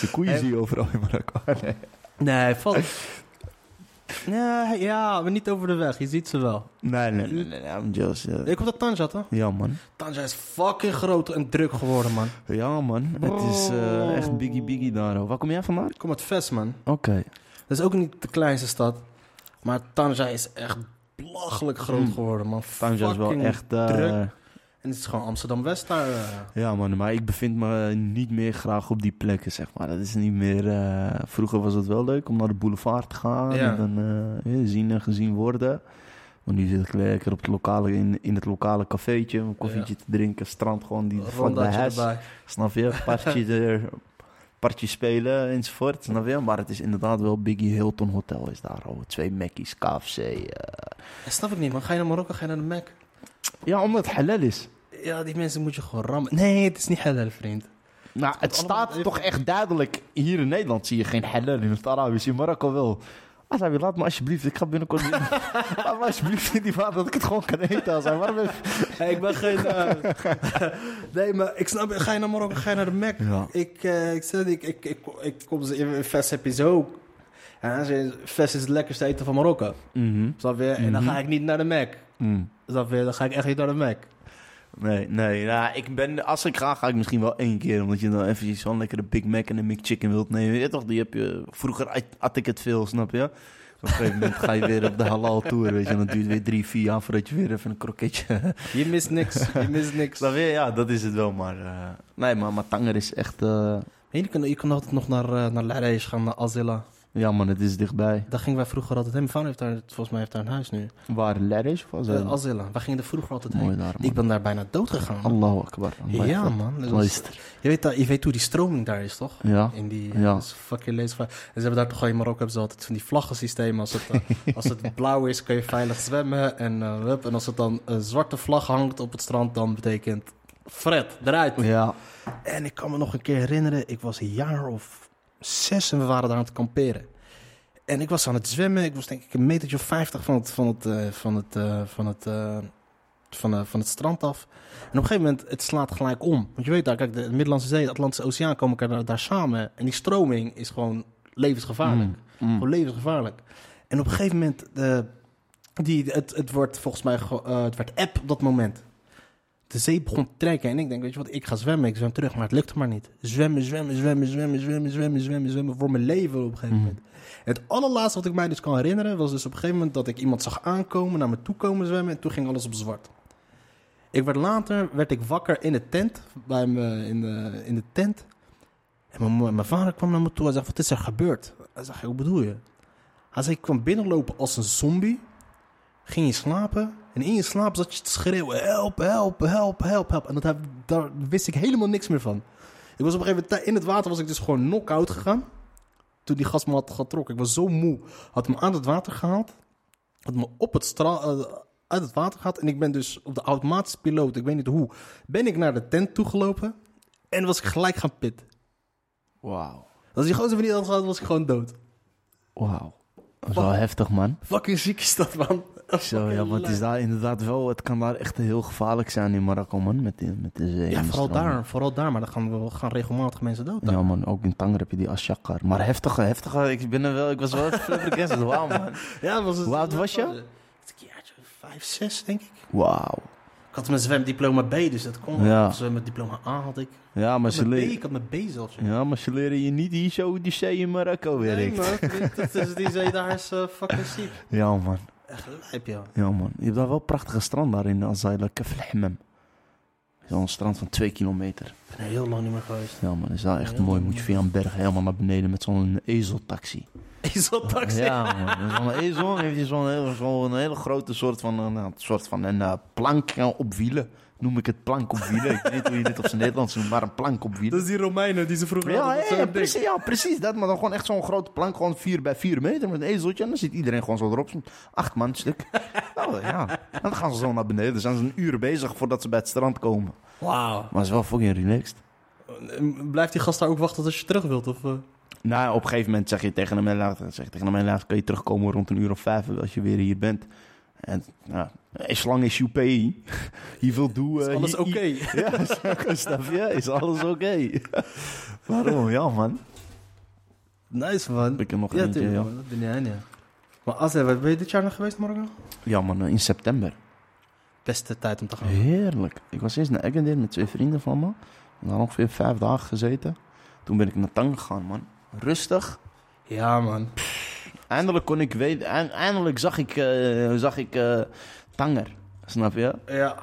de koeien zie je overal in Marokko. Nee. Nee, valt. Nee, ja, maar niet over de weg. Je ziet ze wel. Nee, nee, nee, nee, nee, I'm just, Ik kom dat Tanja, toch? Ja, man. Tanja is fucking groot en druk geworden, man. Ja, man. Het is eh, echt biggie biggie daar. hoor. Waar kom jij vandaan? Ik kom uit Vest, man. Oké. Dat is ook niet de kleinste stad. Maar Tanja is echt belachelijk groot Mm. geworden, man. Tanja is wel echt... eh, druk. En het is gewoon Amsterdam-West daar. eh. Ja, man, maar ik bevind me niet meer graag op die plekken, zeg maar. Dat is niet meer... eh, vroeger was het wel leuk om naar de boulevard te gaan Ja. en dan eh, zien en gezien worden. Maar nu zit ik lekker op het lokale, in, in het lokale cafeetje, een koffietje te drinken, strand gewoon die Rondaatje huis. erbij. Snap je? Partje, er, partje spelen enzovoort, snap je? Maar het is inderdaad wel Biggie Hilton Hotel is daar al. Twee Mackies, KFC. Dat snap ik niet, man. Ga je naar Marokko, ga je naar de Mac? Ja, omdat het halal is. Ja, die mensen moet je gewoon rammen. Nee, het is niet halal, vriend. Nou, het staat even- toch echt duidelijk. Hier in Nederland zie je geen halal in het Arabisch. In Marokko wel. Azabi, laat me alsjeblieft. Ik ga binnenkort... laat me alsjeblieft in die vaat dat ik het gewoon kan eten. Azabi. Waarom Hey, ik ben geen... eh, nee, maar ik snap... Ga je naar Marokko, ga je naar de Mac? Ja. Ik, eh, ik, zeg, ik, ik, ik, ik kom ze in Vest heb je zo... Ja, ze- Vest is het lekkerste eten van Marokko. Mhm. Snap je? En dan Mhm. ga ik niet naar de Mac. Mm. Snap je? Dan ga ik echt niet naar de Mac. Nee, nee. Nou, ik ben, als ik ga, ga ik misschien wel één keer. Omdat je dan eventjes zo'n lekkere Big Mac en een McChicken wilt nemen. Ja, toch, die heb je... Vroeger at, ik het veel, snap je? Op een gegeven moment ga je weer op de halal tour, weet je. En dan duurt weer drie, vier jaar voordat je weer even een kroketje... Je mist niks. Je mist niks. snap je? Ja, dat is het wel, maar... eh, nee, maar, maar Tanger is echt... eh, Je kan, je kan altijd nog naar, uh, naar Lareis gaan, naar Azilla. Ja man, het is dichtbij. Daar gingen wij vroeger altijd heen. Mijn vader heeft daar, volgens mij heeft daar een huis nu. Waar, Lerres of was Uh, het? Azilla. Wij gingen er vroeger altijd heen. Daar. Ik ben daar bijna dood gegaan. Allahu akbar. Ja, man. Luister. je, weet, dat- je weet hoe die stroming daar is, toch? Ja. In die Ja. fucking leesvaar. En ze hebben daar toch al in Marokko hebben ze altijd van die vlaggensystemen. Als het, eh, als het blauw is, kun je veilig zwemmen. En, eh, hup. en als het dan een zwarte vlag hangt op het strand, dan betekent Fred, eruit. Ja. En ik kan me nog een keer herinneren, ik was een jaar of zes en we waren daar aan het kamperen. En ik was aan het zwemmen. Ik was denk ik een metertje of vijftig van het, van het, eh, van het, eh, van het, eh, van, van het strand af. En op een gegeven moment, het slaat gelijk om. Want je weet daar, kijk, de Middellandse Zee, de Atlantische Oceaan komen elkaar daar, daar samen. En die stroming is gewoon levensgevaarlijk. Mm, mm. Gewoon levensgevaarlijk. En op een gegeven moment, die, het, het wordt volgens mij, het werd app op dat moment. De zee begon te trekken en ik denk, weet je wat, ik ga zwemmen, ik zwem terug, maar het lukte maar niet. Zwemmen, zwemmen, zwemmen, zwemmen, zwemmen, zwemmen, zwemmen, zwemmen, voor mijn leven op een gegeven Mhm. moment. En het allerlaatste wat ik mij dus kan herinneren, was dus op een gegeven moment dat ik iemand zag aankomen, naar me toe komen zwemmen en toen ging alles op zwart. Ik werd later, werd ik wakker in de tent, bij me in de, in de tent. En mijn, mijn vader kwam naar me toe en zei, wat is er gebeurd? Hij zei, hoe bedoel je? Hij zei, ik kwam binnenlopen als een zombie. Ging je slapen. En in je slaap zat je te schreeuwen, help, help, help, help, help. En dat heb, daar wist ik helemaal niks meer van. Ik was op een gegeven moment, in het water was ik dus gewoon knock-out gegaan. Toen die gast me had getrokken. Ik was zo moe. Had me aan het water gehaald. Had me op het stra eh, uit het water gehaald. En ik ben dus op de automatische piloot, ik weet niet hoe, ben ik naar de tent toegelopen. En was ik gelijk gaan pitten. Wauw. Als die gozer van niet had gehad, was ik gewoon dood. Wauw. Dat is wel heftig, man. Fucking ziek is dat, man. Zo, ja, want het is daar inderdaad wel... Het kan daar echt heel gevaarlijk zijn in Marokko, man. Met de, met de zee Ja, vooral daar, vooral daar. Maar dan gaan, we, gaan regelmatig mensen dood. daar. Ja, man. Ook in Tanger heb je die Ashakar. Maar heftige, heftige... Ik, ben er wel, ik was wel flabbergasted. Wauw, man. Ja, dat was het. Hoe oud was je? Een jaartje vijf, zes, denk ik. Wauw. Ik had mijn zwemdiploma B, dus dat kon. Ja. Of zwemdiploma A had ik. Ja, maar ze, leren, ik had mijn B zelfs. ja, maar ze leren je niet hier zo die zee in Marokko Nee, werkt. man. Dat is, die zee daar is eh, fucking ziek. Ja, man. Echt lijp, ja. Ja, man. Je hebt daar wel prachtige strand daar in Azayla Keflehmem. Zo'n strand van twee kilometer. Ik ben er heel lang niet meer geweest. Ja, man. Is wel echt mooi. Moet je via een berg helemaal naar beneden met zo'n ezeltaxi. Ezeltaxi. Ja, man. Zo'n ezel heeft zo'n hele, grote soort van, nou, een soort van een eh, plank eh, op wielen. Noem ik het plank op wielen. ik weet niet hoe je dit op zijn Nederlands noemt, maar een plank op wielen. Dat is die Romeinen die ze vroeger Ja, hadden. ja, precies, ja, precies dat. Maar dan gewoon echt zo'n grote plank, gewoon 4 bij 4 meter met een ezeltje. En dan zit iedereen gewoon zo erop. Zo'n Acht man stuk. nou ja, en dan gaan ze zo naar beneden. Dan zijn ze een uur bezig voordat ze bij het strand komen. Wauw. Maar het is wel fucking relaxed. Blijft die gast daar ook wachten tot je terug wilt? Of, eh? Nou, op een gegeven moment zeg je tegen hem, "Laat- zeg je tegen hem, "Laat, kun je terugkomen rond een uur of vijf als je weer hier bent. En nou, as long as you pay, he will do... Is eh, alles oké? Ja, je? Is alles oké? Waarom? Ja, man. Nice, man. Heb ik er nog Ja, eentje, tuurlijk, ja. Dat ben jij, ja. Maar Azze, wat ben je dit jaar nog geweest, Marokko? Ja, man, in september. Beste tijd om te gaan. Heerlijk. Ik was eerst naar Agadir met twee vrienden van me. We hadden ongeveer vijf dagen gezeten. Toen ben ik naar Tang gegaan, man. Rustig. Ja, man. Eindelijk kon ik weten... eind- Eindelijk zag ik, eh, zag ik eh, Tanger. Snap je? Ja.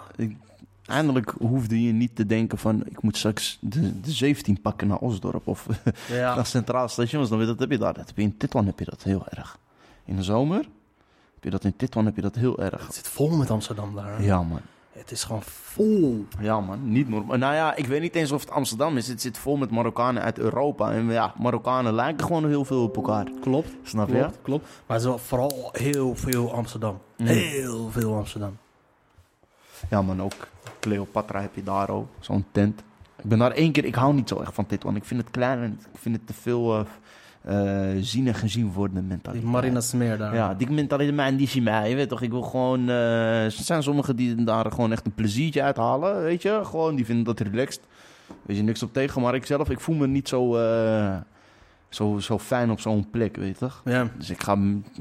Eindelijk hoefde je niet te denken van... Ik moet straks de, de 17 pakken naar Osdorp of Ja. naar Centraal Station. Dan dat heb je daar. Dat heb je in Titwan heb je dat heel erg. In de zomer heb je dat in Titwan heb je dat heel erg. Het zit vol met Amsterdam daar. Ja, man. Het is gewoon vol. Ja, man, niet normaal. Nou ja, ik weet niet eens of het Amsterdam is. Het zit vol met Marokkanen uit Europa. En ja, Marokkanen lijken gewoon heel veel op elkaar. Klopt. Snap je? Klopt, klopt. Maar het is wel vooral heel veel Amsterdam. Mm. Heel veel Amsterdam. Ja, man, ook Cleopatra heb je daar ook. Zo'n tent. Ik ben daar één keer... Ik hou niet zo echt van dit, want ik vind het klein en ik vind het te veel eh, eh, zien en gezien worden Die mentaliteit. Marina Smeer daar. Ja, die mentaliteit, man, die zie mij. Je weet toch, ik wil gewoon... eh, er zijn sommigen die daar gewoon echt een pleziertje uithalen, weet je. Gewoon, die vinden dat relaxed. Weet je, niks op tegen. Maar ik zelf, ik voel me niet zo, eh, zo, zo fijn op zo'n plek, weet je toch. Ja. Dus ik ga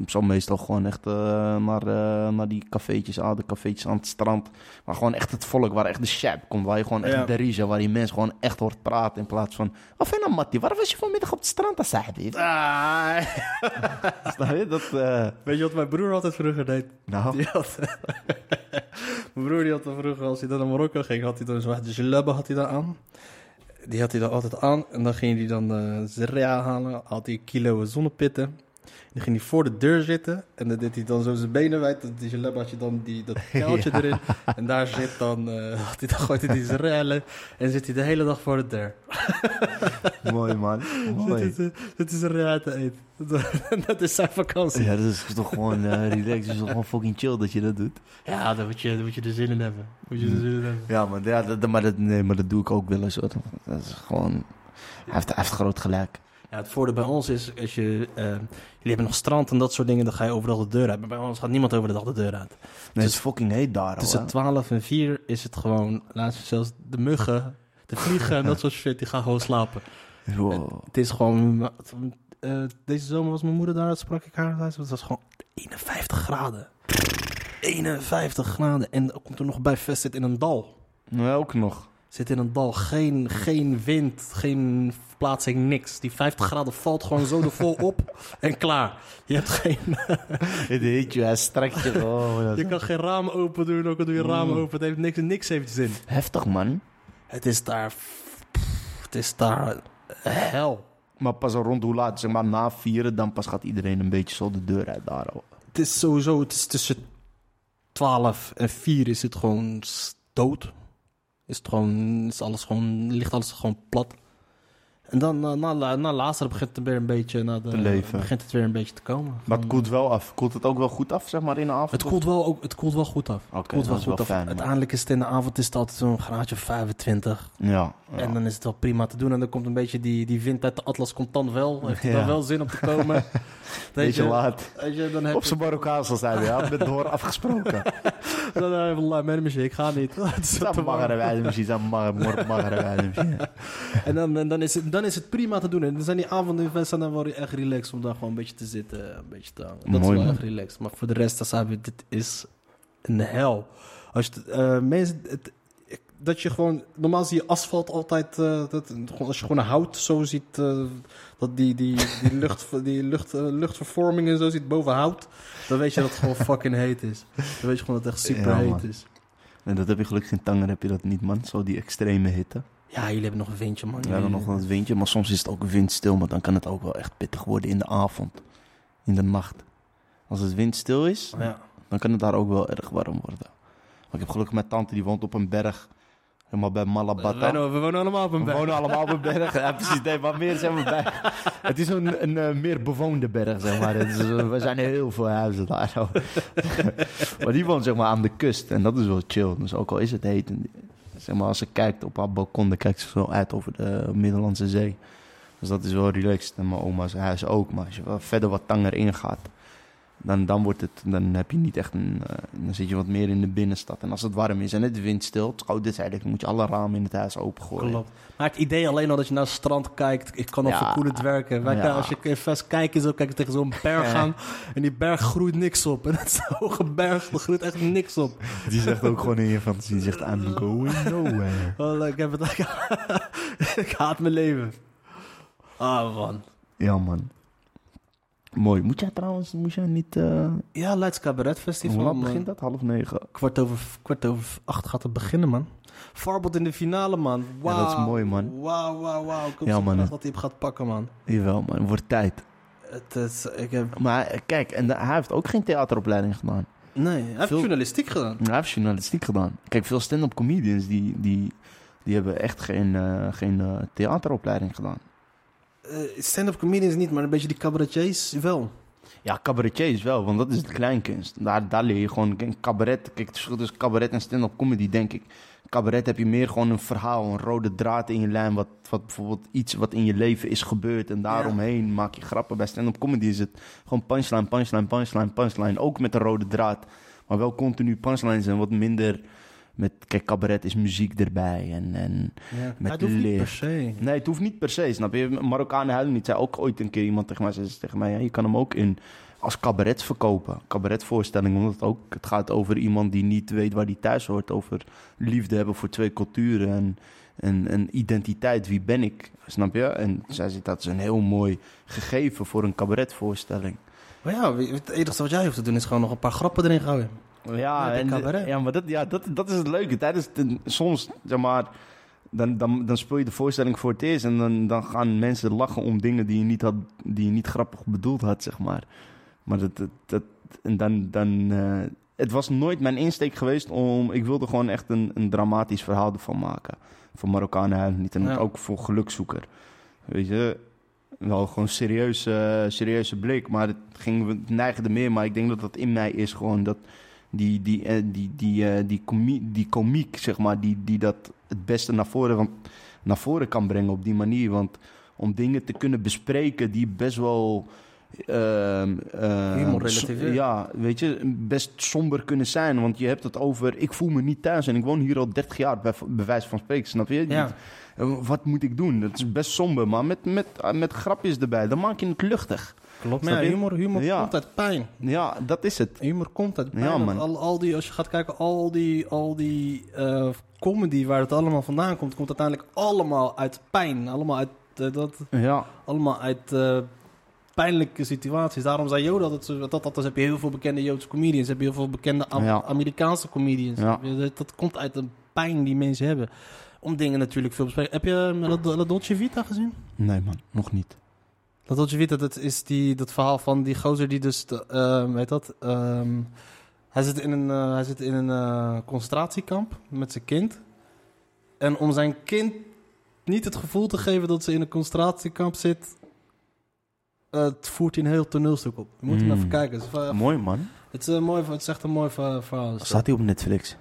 zo meestal gewoon echt eh, naar, eh, naar die cafeetjes, oude cafeetjes aan het strand. Maar gewoon echt het volk, waar echt de shab komt. Waar je gewoon echt Ja. de risa, waar je mensen gewoon echt hoort praten. In plaats van, wat vind je nou, Mattie? Waar was je vanmiddag op het strand, Asabi? Ah, Snap je? Dat, eh, weet je wat mijn broer altijd vroeger deed? nou, Die had... mijn broer die had dan vroeger, als hij dan naar Marokko ging, had hij dan zo'n jalaba had hij dan aan. Die had hij dan altijd aan. En dan ging hij dan zerea halen. Had hij kilo zonnepitten. Dan ging hij voor de deur zitten. En dan deed hij dan zo zijn benen wijd. Dat die had je dan die, dat kuiltje Ja. erin. En daar zit dan... had hij dan gooit hij die. En zit hij de hele dag voor de deur. mooi man. Mooi. zit hij zerea te eten. dat is zijn vakantie. Ja, dat is toch gewoon eh relaxed. Het is toch gewoon fucking chill dat je dat doet. Ja, daar moet je, moet je er zin in hebben. Moet je er zin in hebben. Ja, maar, ja, dat, maar, dat, nee, maar dat doe ik ook wel eens. hoor. Dat is gewoon... Hij heeft, hij heeft groot gelijk. Ja, het voordeel bij ons is, als je, eh, jullie hebben nog strand en dat soort dingen, dan ga je overdag de deur uit. Maar bij ons gaat niemand over de dag de deur uit. Nee, het is fucking heet daar. Tussen hoor. 12 en 4 is het gewoon, laatst zelfs de muggen, de vliegen en dat soort shit, die gaan gewoon slapen. Wow. Het is gewoon, eh, deze zomer was mijn moeder daar, dat sprak ik haar het was gewoon 51 graden. 51 graden en komt er nog bij vest zit in een dal. Ja, ook nog. Zit in een dal, geen, geen wind, geen verplaatsing, niks. Die 50 graden valt gewoon zo er vol op en klaar. Je hebt geen, Het heet je, hij strekt je. Oh, je kan geen raam open doen, ook al doe je raam Mm. open. Het heeft niks, niks heeft zin. Heftig, man. Het is daar, het is daar hel. Maar pas rond hoe laat? Zeg maar na vieren, dan pas gaat iedereen een beetje zo de deur uit daar. Het is sowieso, het is tussen 12 en 4 is het gewoon dood. Is het gewoon, is alles gewoon, ligt alles gewoon plat. En dan na, na, na later begint het weer een beetje, na de, Te leven. begint het weer een beetje te komen. Maar Gewoon- het koelt wel af. Koelt het ook wel goed af, zeg maar, in de avond? Het koelt wel, ook, het koelt wel goed af. Oké, Het koelt wel is goed wel af. fijn. Uiteindelijk is het in de avond is het altijd zo'n graadje of 25. Ja. ja. En dan is het wel prima te doen. En dan komt een beetje die, die wind uit de Atlas komt dan wel. Heeft hij Ja. dan wel zin om te komen. Beetje je, laat. je, dan heb Op zijn Marokkaans al zijn we, ja. Met door afgesproken. Dan heb je wallah, met een ik ga niet. Is Dat te warm. magere wijze misschien. Dat magere wijze misschien. En dan, en dan, is het, dan is het prima te doen. En dan zijn die avonden in zijn dan wel echt relaxed om daar gewoon een beetje te zitten. Een beetje te hangen. Dat Mooi, is wel man. echt relaxed. Maar voor de rest, we, dit is een hel. Als je, eh, mensen, het, dat je gewoon, normaal zie je asfalt altijd, eh, dat, als je gewoon hout zo ziet, eh, dat die, die, die, lucht, die lucht, luchtvervorming en zo ziet boven hout, dan weet je dat het gewoon fucking heet is. Dan weet je gewoon dat het echt super Ja, heet man. is. En dat heb je gelukkig in Tanger, heb je dat niet, man. Zo die extreme hitte. Ja, jullie hebben nog een windje, man. We hebben nog het windje, maar soms is het ook windstil. Maar dan kan het ook wel echt pittig worden in de avond. In de nacht. Als het windstil is, Ja. dan kan het daar ook wel erg warm worden. Maar ik heb gelukkig mijn tante, die woont op een berg. Helemaal bij We Malabata. wonen, we wonen allemaal op een We berg. wonen allemaal op een berg. Ja, precies. Nee, maar meer zijn we bij. Het is een, een eh, meer bewoonde berg, zeg maar. Is, we zijn heel veel huizen daar. Zo. maar die woont zeg maar aan de kust. En dat is wel chill. Dus ook al is het heet. en- Maar, als ze kijkt op haar balkon, dan kijkt ze zo uit over de Middellandse Zee. Dus dat is wel relaxed. En mijn oma's huis ook. Maar als je verder wat tanger ingaat, dan, dan, wordt het, dan heb je niet echt een... eh, dan zit je wat meer in de binnenstad. En als het warm is en het windstil, het koude is moet je alle ramen in het huis opengooien. Klopt. Maar het idee alleen al dat je naar het strand kijkt, ik kan al Ja. verkoelend werken. Wij Ja. als je even kijkt, zo kijk je tegen zo'n berg aan en die berg groeit niks op. En het is een hoge berg, er groeit echt niks op. Die zegt ook gewoon in je fantasie, die zegt I'm going nowhere. Oh, ik, heb het, ik haat mijn leven. Ah, man. Ja man. Mooi. Moet jij trouwens, moet jij niet... eh Ja, Leids Cabaret Festival. hoe begint dat? Half negen. Kwart over, kwart over acht gaat het beginnen, man. Farbot in de finale, man. Wauw. Ja, dat is mooi, man. Wauw, wauw, wauw. Ik hoop Ja, man. dat hij hem gaat pakken, man. Jawel man, wordt tijd. Het is, ik heb... Maar eh, kijk, en de- hij heeft ook geen theateropleiding gedaan. Nee, hij heeft journalistiek gedaan. Hij heeft journalistiek gedaan. Kijk, veel stand-up comedians die, die, die hebben echt geen, eh, geen theateropleiding gedaan. Eh, Stand-up comedians niet, maar een beetje die cabaretiers wel. Ja, cabaretiers wel, want dat is de kleinkunst. Daar, daar leer je gewoon kijk, cabaret. Kijk, het verschil tussen cabaret en stand-up comedy, denk ik. Cabaret heb je meer gewoon een verhaal, een rode draad in je lijn. Wat, wat bijvoorbeeld iets wat in je leven is gebeurd. En daaromheen maak je grappen. Bij stand-up comedy is het gewoon punchline, punchline, punchline, punchline. Ook met een rode draad. Maar wel continu punchlines en wat minder met... Kijk, cabaret is muziek erbij en... en Ja. Met het hoeft niet per se. Nee, het hoeft niet per se, snap je? Marokkanen huilen niet. Zei ook ooit een keer iemand tegen mij, zei ze tegen mij, ja, je kan hem ook in als cabaret verkopen. Cabaretvoorstelling, omdat het ook, het gaat over iemand die niet weet waar die thuis hoort. Over liefde hebben voor twee culturen en, en, en identiteit. Wie ben ik? Snap je? En zij zegt, dat is een heel mooi gegeven voor een cabaretvoorstelling. Maar ja, het enige wat jij hoeft te doen is gewoon nog een paar grappen erin gooien. Ja, Ja, de maar dat, ja, dat, dat is het leuke. Tijdens de- soms, zeg maar, dan, dan, dan speel je de voorstelling voor het eerst... en dan, dan gaan mensen lachen om dingen die je niet, had, die je niet grappig bedoeld had, zeg maar. Maar dat... dat, dat en dan... dan eh, het was nooit mijn insteek geweest om... Ik wilde gewoon echt een, een dramatisch verhaal ervan maken. Voor Marokkanen huilen niet. En Ja. ook voor gelukzoeker. Weet je... Wel gewoon serieuze, serieuze blik. Maar het, ging, we neigden meer. Maar ik denk dat dat in mij is gewoon dat die, die, eh, die, die, eh, die, komie- die komiek, zeg maar, die, die dat het beste naar voren, want, naar voren kan brengen op die manier. Want om dingen te kunnen bespreken die best wel. Humor relativeren. Ja, weet je, best somber kunnen zijn. Want je hebt het over. Ik voel me niet thuis en ik woon hier al 30 jaar, bij, bij wijze van spreken, snap je? Ja. Wat moet ik doen? Dat is best somber, maar met, met, met grapjes erbij, dan maak je het luchtig. Klopt. Maar ja, humor, humor Ja. komt uit pijn. Ja, dat is het. Humor komt uit pijn. Ja, man. Al, al die, als je gaat kijken, al die, al die eh, comedy waar het allemaal vandaan komt, komt uiteindelijk allemaal uit pijn. Allemaal uit, eh, dat, Ja, allemaal uit eh, pijnlijke situaties. Daarom zei Joda dat, dat, dat, dat heb je heel veel bekende Joodse comedians, heb je heel veel bekende Am- Ja. Amerikaanse comedians. Dat, dat komt uit de pijn die mensen hebben. Om dingen natuurlijk veel te bespreken. Heb je La Dolce Vita gezien? nee man, nog niet. La Dolce Vita, dat is die, dat verhaal van die gozer die dus, de, eh, weet dat, ehm, hij zit in een, eh, hij zit in een eh, concentratiekamp met zijn kind. En om zijn kind niet het gevoel te geven dat ze in een concentratiekamp zit, eh, het voert hij een heel toneelstuk op. Je moet hem even kijken. Het is, eh, Mooi man. het is, een mooi, het is echt een mooi verhaal. Staat hij op Netflix?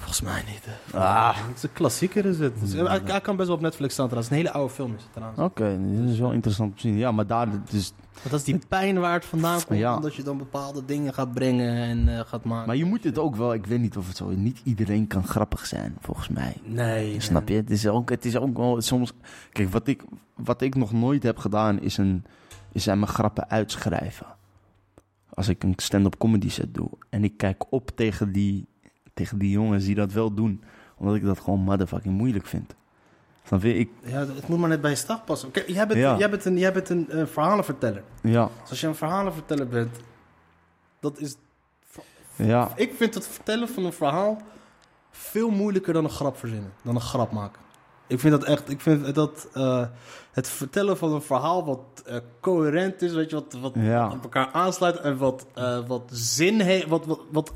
Volgens mij niet. hè. Ah. Het is een klassieker is het. Dus, hij, hij kan best wel op Netflix staan trouwens. Een hele oude film is het trouwens. Oké, dit is wel interessant om te zien. Ja, maar daar, dus, dat is die pijn waar het vandaan komt. Ja. Omdat je dan bepaalde dingen gaat brengen en eh, gaat maken. maar je moet het ook wel, ik weet niet of het zo is, niet iedereen kan grappig zijn, volgens mij. Nee. Snap je? Het is ook, het is ook wel soms, kijk, wat ik, wat ik nog nooit heb gedaan is, een, is zijn mijn grappen uitschrijven. Als ik een stand-up comedy set doe en ik kijk op tegen die, tegen die jongens die dat wel doen. Omdat ik dat gewoon motherfucking moeilijk vind. Snap je? Ik, Ja, het moet maar net bij je passen. Kijk, jij bent, Ja. jij bent een, jij bent een verhalenverteller. ja, Dus als je een verhalenverteller bent, dat is... ja, Ik vind het vertellen van een verhaal veel moeilijker dan een grap verzinnen. Dan een grap maken. Ik vind dat echt... Ik vind dat eh, het vertellen van een verhaal wat eh, coherent is, weet je, wat, wat Ja. op elkaar aansluit en wat, eh, wat zin heeft, wat... wat, wat,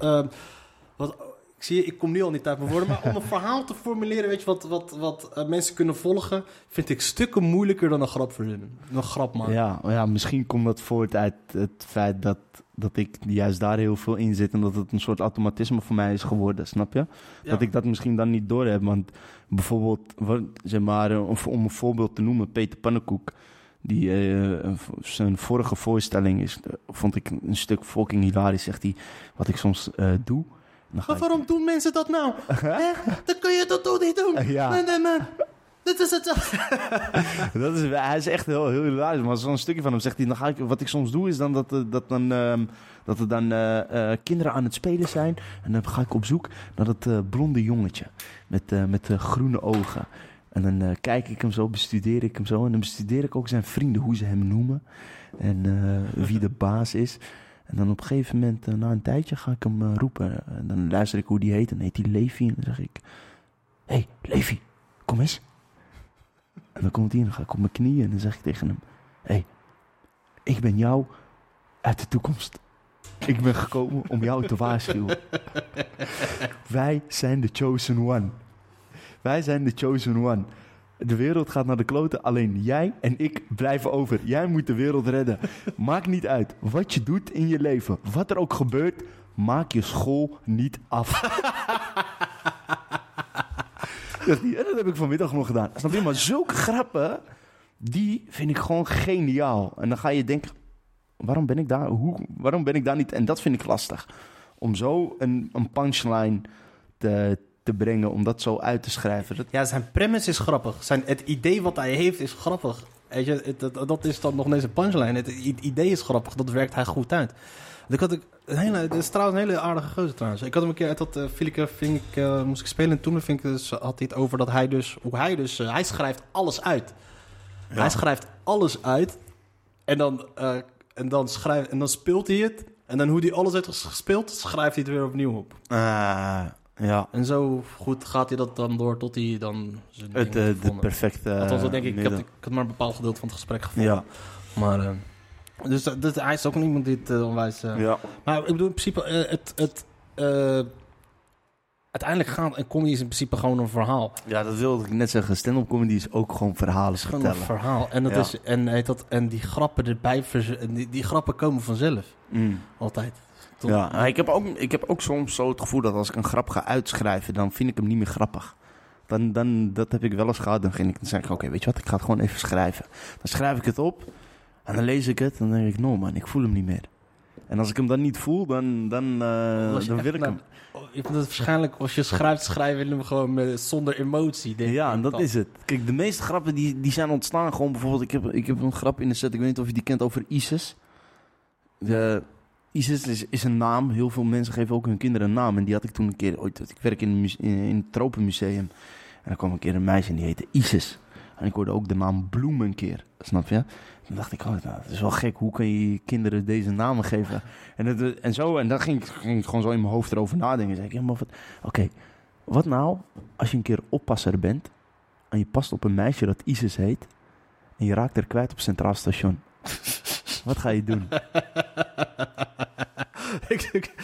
wat zie je, ik kom nu al niet uit mijn woorden, maar om een verhaal te formuleren, weet je, wat, wat, wat eh, mensen kunnen volgen, vind ik stukken moeilijker dan een grap verzinnen. Een grap maken. ja, ja, misschien komt dat voort uit het feit dat, dat ik juist daar heel veel in zit. En dat het een soort automatisme voor mij is geworden, snap je? Ja. Dat ik dat misschien dan niet door heb. Want bijvoorbeeld, wat, zeg maar, eh, om, een voorbeeld te noemen, Peter Pannenkoek. Die eh, zijn vorige voorstelling is, vond ik een stuk fucking hilarisch. Zegt hij, wat ik soms doe. Maar waarom doen mensen dat nou? Hè? Dan kun je dat toch niet doen? Ja. Nee, nee. Dit is het. dat is, hij is echt heel, heel hilarisch. Maar zo'n stukje van hem zegt hij, dan ga ik, wat ik soms doe is dan dat, eh, dat, dan, ehm, dat er dan eh, eh, kinderen aan het spelen zijn. En dan ga ik op zoek naar dat blonde jongetje met, met groene ogen. En dan kijk ik hem zo, bestudeer ik hem zo. En dan bestudeer ik ook zijn vrienden, hoe ze hem noemen. En wie de baas is. En dan op een gegeven moment, eh, na een tijdje, ga ik hem eh, roepen. En dan luister ik hoe die heet. En heet hij Levi. En dan zeg ik, hé hey, Levi, kom eens. En dan komt hij en dan ga ik op mijn knieën en dan zeg ik tegen hem: Hé, hey, ik ben jou uit de toekomst. Ik ben gekomen om jou te waarschuwen. Wij zijn de chosen one. Wij zijn de chosen one. De wereld gaat naar de kloten, alleen jij en ik blijven over. Jij moet de wereld redden. Maakt niet uit wat je doet in je leven, wat er ook gebeurt, maak je school niet af. Dat heb ik vanmiddag nog gedaan. Snap je? Maar zulke grappen, die vind ik gewoon geniaal. En dan ga je denken, waarom ben ik daar, hoe, waarom ben ik daar niet? En dat vind ik lastig. Om zo een, een punchline te, te brengen, om dat zo uit te schrijven. Dat, Ja, zijn premise is grappig. Zijn, het idee wat hij heeft is grappig. Weet je, het- dat, dat is dan nog eens een punchline. Het idee is grappig, dat werkt hij goed uit. Ik had ik, een hele, het is trouwens een hele aardige gozer trouwens. Ik had hem een keer uit dat uh, Filike, vind ik, eh, moest ik spelen. En toen vind ik, dus, had hij het over dat hij dus, hoe hij dus, eh, hij schrijft alles uit. Hij schrijft alles uit. En dan, eh, en, dan schrijft, en dan speelt hij het. En dan hoe hij alles heeft gespeeld, schrijft hij het weer opnieuw op. Ah, ja, En zo goed gaat hij dat dan door tot hij dan zijn het, eh, de gevonden. perfecte Althans, dat denk ik. Ik had, midden. ik had maar een bepaald gedeelte van het gesprek gevonden. Ja, Maar, eh, dus dat, hij is ook iemand die het eh, onwijs... ja. Maar ik bedoel, in principe, het... het uiteindelijk gaat een comedy is in principe gewoon een verhaal. ja, dat wilde ik net zeggen. Stand-up comedy is ook gewoon verhalen Het is gewoon een vertellen. verhaal. En, dat Ja. is, en, heet dat, en die grappen erbij, die, die grappen komen vanzelf. Mm. Altijd. Toch? Ja, ik heb, ook, ik heb ook soms zo het gevoel dat als ik een grap ga uitschrijven, dan vind ik hem niet meer grappig. Dan, dan, dat heb ik wel eens gehad. Dan, ging ik, dan zeg ik, oké, weet je wat, ik ga het gewoon even schrijven. Dan schrijf ik het op en dan lees ik het en dan denk ik, no man, ik voel hem niet meer. En als ik hem dan niet voel, dan, dan, eh, dan wil ik hem. Oh, Ik vind het waarschijnlijk, als je schrijft, schrijf je hem gewoon met, zonder emotie. denk Ja, en dat dan. is het. Kijk, de meeste grappen die, die zijn ontstaan gewoon bijvoorbeeld... Ik heb, ik heb een grap in de set, ik weet niet of je die kent, over ISIS. De, ISIS is, is een naam. Heel veel mensen geven ook hun kinderen een naam. En die had ik toen een keer ooit... Ik werk in, in, het Tropenmuseum. En er kwam een keer een meisje en die heette Isis. En ik hoorde ook de naam Bloem een keer. Snap je? Toen dacht ik, oh, nou, dat is wel gek. Hoe kan je kinderen deze namen geven? En, het, en zo, en dan ging ging ik gewoon zo in mijn hoofd erover nadenken. Zeg ik, ja, maar wat... Oké, wat nou als je een keer oppasser bent... en je past op een meisje dat Isis heet... en je raakt er kwijt op Centraal Station? wat ga je doen? Ik- ik-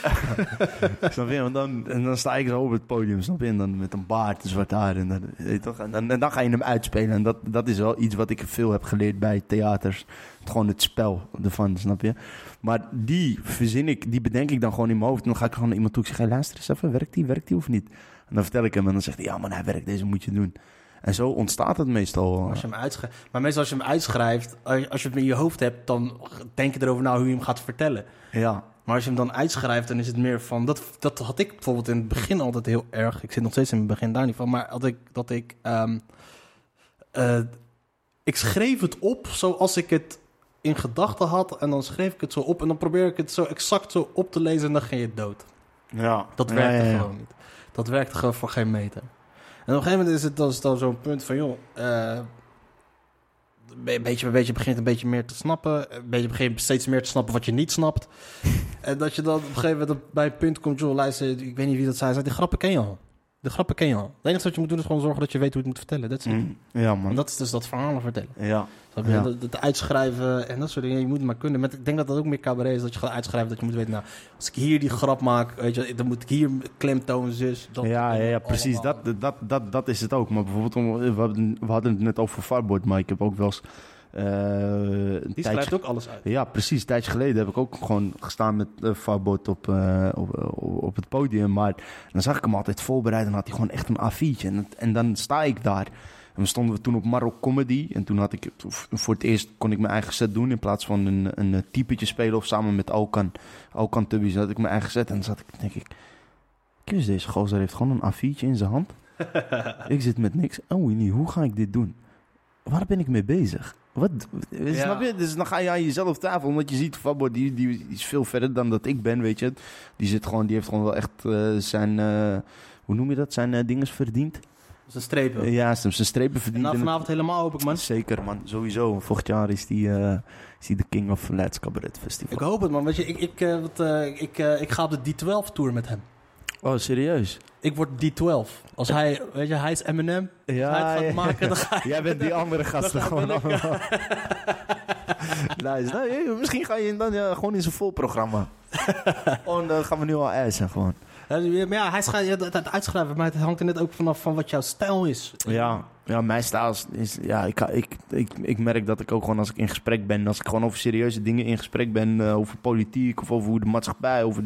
Snap je? Want dan, en dan sta ik zo op het podium, snap je? En dan met een baard, een zwart haar. En dan, toch? En, dan, en dan ga je hem uitspelen. En dat, dat is wel iets wat ik veel heb geleerd bij theaters. Gewoon het spel ervan, snap je? Maar die verzin ik, die bedenk ik dan gewoon in mijn hoofd. En dan ga ik gewoon naar iemand toe. Ik zeg, hey, luister eens even, werkt die, werkt die of niet? En dan vertel ik hem en dan zegt hij, ja man, hij werkt, deze moet je doen. En zo ontstaat het meestal. Als je hem uitschrijft. Maar meestal als je hem uitschrijft, als je- het in je hoofd hebt, dan denk je erover na hoe je hem gaat vertellen. Ja, Maar als je hem dan uitschrijft, dan is het meer van. Dat, dat had ik bijvoorbeeld in het begin altijd heel erg. Ik zit nog steeds in het begin daar niet van. Maar had ik, dat ik. ehm, eh, ik schreef het op zoals ik het in gedachten had. En dan schreef ik het zo op. En dan probeer ik het zo exact zo op te lezen. En dan ging je dood. ja. Dat werkte ja, ja. gewoon niet. Dat werkt gewoon voor geen meter. En op een gegeven moment is het dan, zo'n punt van, joh, eh, een beetje, een beetje begint een beetje meer te snappen. Een beetje begint steeds meer te snappen wat je niet snapt. en dat je dan op een gegeven moment bij een punt komt, joh, luister, ik weet niet wie dat zei, zei die grappen ken je al. De grappen ken je al. Het enige wat je moet doen is gewoon zorgen dat je weet hoe je het moet vertellen. Dat is Mm, Ja, En man. dat is dus dat verhalen vertellen. Ja. Dat, dat uitschrijven en dat soort dingen, je moet het maar kunnen. Met, ik denk dat dat ook meer cabaret is, dat je gaat uitschrijven, dat je moet weten, nou, als ik hier die grap maak, weet je, dan moet ik hier klemtoon, zus. Dat, ja, ja, precies. Dat, dat, dat, dat is het ook. Maar bijvoorbeeld, om- we hadden, we hadden het net over Farboard, maar ik heb ook wel eens... eh, Die schrijft ook alles uit. Ja, precies. Een tijdje geleden heb ik ook gewoon gestaan met uh, Farbot op, eh, op, op, het podium. Maar dan zag ik hem altijd voorbereid en had hij gewoon echt een A4'tje. En, en dan sta ik daar. En we stonden toen op Marok Comedy. En toen had ik, voor het eerst kon ik mijn eigen set doen. In plaats van een, een typetje spelen of samen met Alkan, Alkan Tubbies had ik mijn eigen set. En dan zat ik, denk ik, kus deze gozer heeft gewoon een A4'tje in zijn hand. ik zit met niks. Oh, Winnie, hoe ga ik dit doen? Waar ben ik mee bezig? Wat? Ja. Snap je? Dus dan ga je aan jezelf tafel. Omdat je ziet, Fabio, die, die is veel verder dan dat ik ben, weet je. Die, zit gewoon, die heeft gewoon wel echt eh, zijn... eh, hoe noem je dat? Zijn dinges verdiend. Een strepen. Uh, ja, zijn strepen en verdiend. het- vanavond helemaal open, man. Zeker, man. Sowieso. Volgend jaar is die, is die de King of Leids Cabaret Festival. Ik hoop het, man. Weet je, ik, ik, wat, ik, ik ga op de D12-tour met hem. Oh, serieus? Ik word D12. Als hij, weet je, hij is Eminem. Ja, hij het gaat ja. maken, dan ga. Jij bent die andere gasten Dan gewoon allemaal. nice. Nou, misschien ga je dan ja, gewoon in zijn vol programma. oh, dan gaan we nu al eisen gewoon. Ja, Maar ja, hij schrijft, het, het uitschrijven, maar het hangt er net ook vanaf van wat jouw stijl is. Ja, ja mijn stijl is... ja, ik, ik, ik, ik merk dat ik ook gewoon als ik in gesprek ben... als ik gewoon over serieuze dingen in gesprek ben... eh, over politiek of over hoe de maatschappij... Over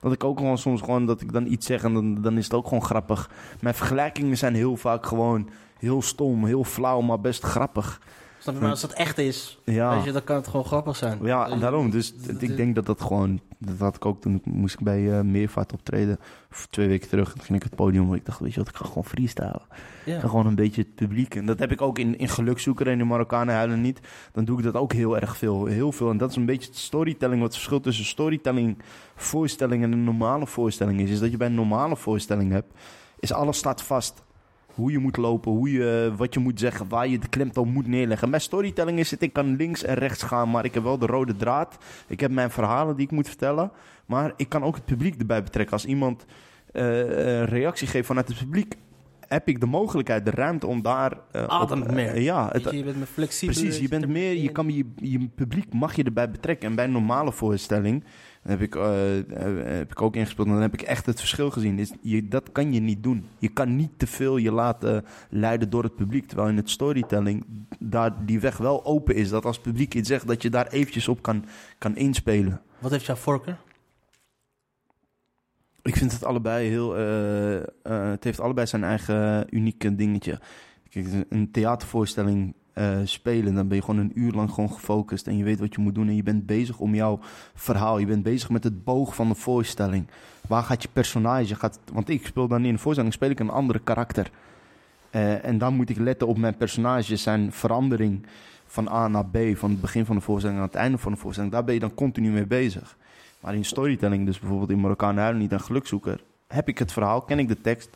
dat ik ook gewoon soms gewoon... dat ik dan iets zeg en dan, dan is het ook gewoon grappig. Mijn vergelijkingen zijn heel vaak gewoon... heel stom, heel flauw, maar best grappig. Snap je? Maar als dat echt is, Ja. weet je, dan kan het gewoon grappig zijn. Ja, daarom. Dus ik denk dat dat gewoon... Dat had ik ook toen moest ik bij eh, Meervaart optreden. Of twee weken terug. Toen ging ik het podium. Ik dacht, weet je wat, ik ga gewoon freestylen. Ja. Ik ga gewoon een beetje het publiek. En dat heb ik ook in, in Gelukzoeker en de Marokkanen huilen niet. Dan doe ik dat ook heel erg veel. Heel veel. En dat is een beetje het storytelling. Wat het verschil tussen storytelling, voorstelling en een normale voorstelling is. Is dat je bij een normale voorstelling hebt. Is alles staat vast. Hoe je moet lopen, hoe je, wat je moet zeggen, waar je de klemtoon moet neerleggen. Mijn storytelling is het, ik kan links en rechts gaan, maar ik heb wel de rode draad. Ik heb mijn verhalen die ik moet vertellen. Maar ik kan ook het publiek erbij betrekken. Als iemand eh, een reactie geeft vanuit het publiek, heb ik de mogelijkheid, de ruimte om daar... eh, Ademt op- meer. eh, ja, het, je, je bent meer flexibel. Precies, je bent er meer, je kan je, je publiek mag je erbij betrekken. En bij een normale voorstelling heb ik, eh, eh, heb ik ook ingespeeld. En dan heb ik echt het verschil gezien. Is, je, dat kan je niet doen. Je kan niet te veel je laten leiden door het publiek. Terwijl in het storytelling daar die weg wel open is. Dat als het publiek iets zegt, dat je daar eventjes op kan, kan inspelen. Wat heeft jouw voorkeur? Ik vind het allebei heel. eh, het heeft allebei zijn eigen unieke dingetje. Kijk, een theatervoorstelling eh, spelen, dan ben je gewoon een uur lang gewoon gefocust en je weet wat je moet doen en je bent bezig om jouw verhaal. Je bent bezig met het boog van de voorstelling. Waar gaat je personage? Gaat, want ik speel dan in een voorstelling speel ik een andere karakter. Eh, en dan moet ik letten op mijn personage, zijn verandering van A naar B, van het begin van de voorstelling aan het einde van de voorstelling. Daar ben je dan continu mee bezig. Maar in storytelling, dus bijvoorbeeld in Marokkaan huilen niet een gelukzoeker, heb ik het verhaal, ken ik de tekst.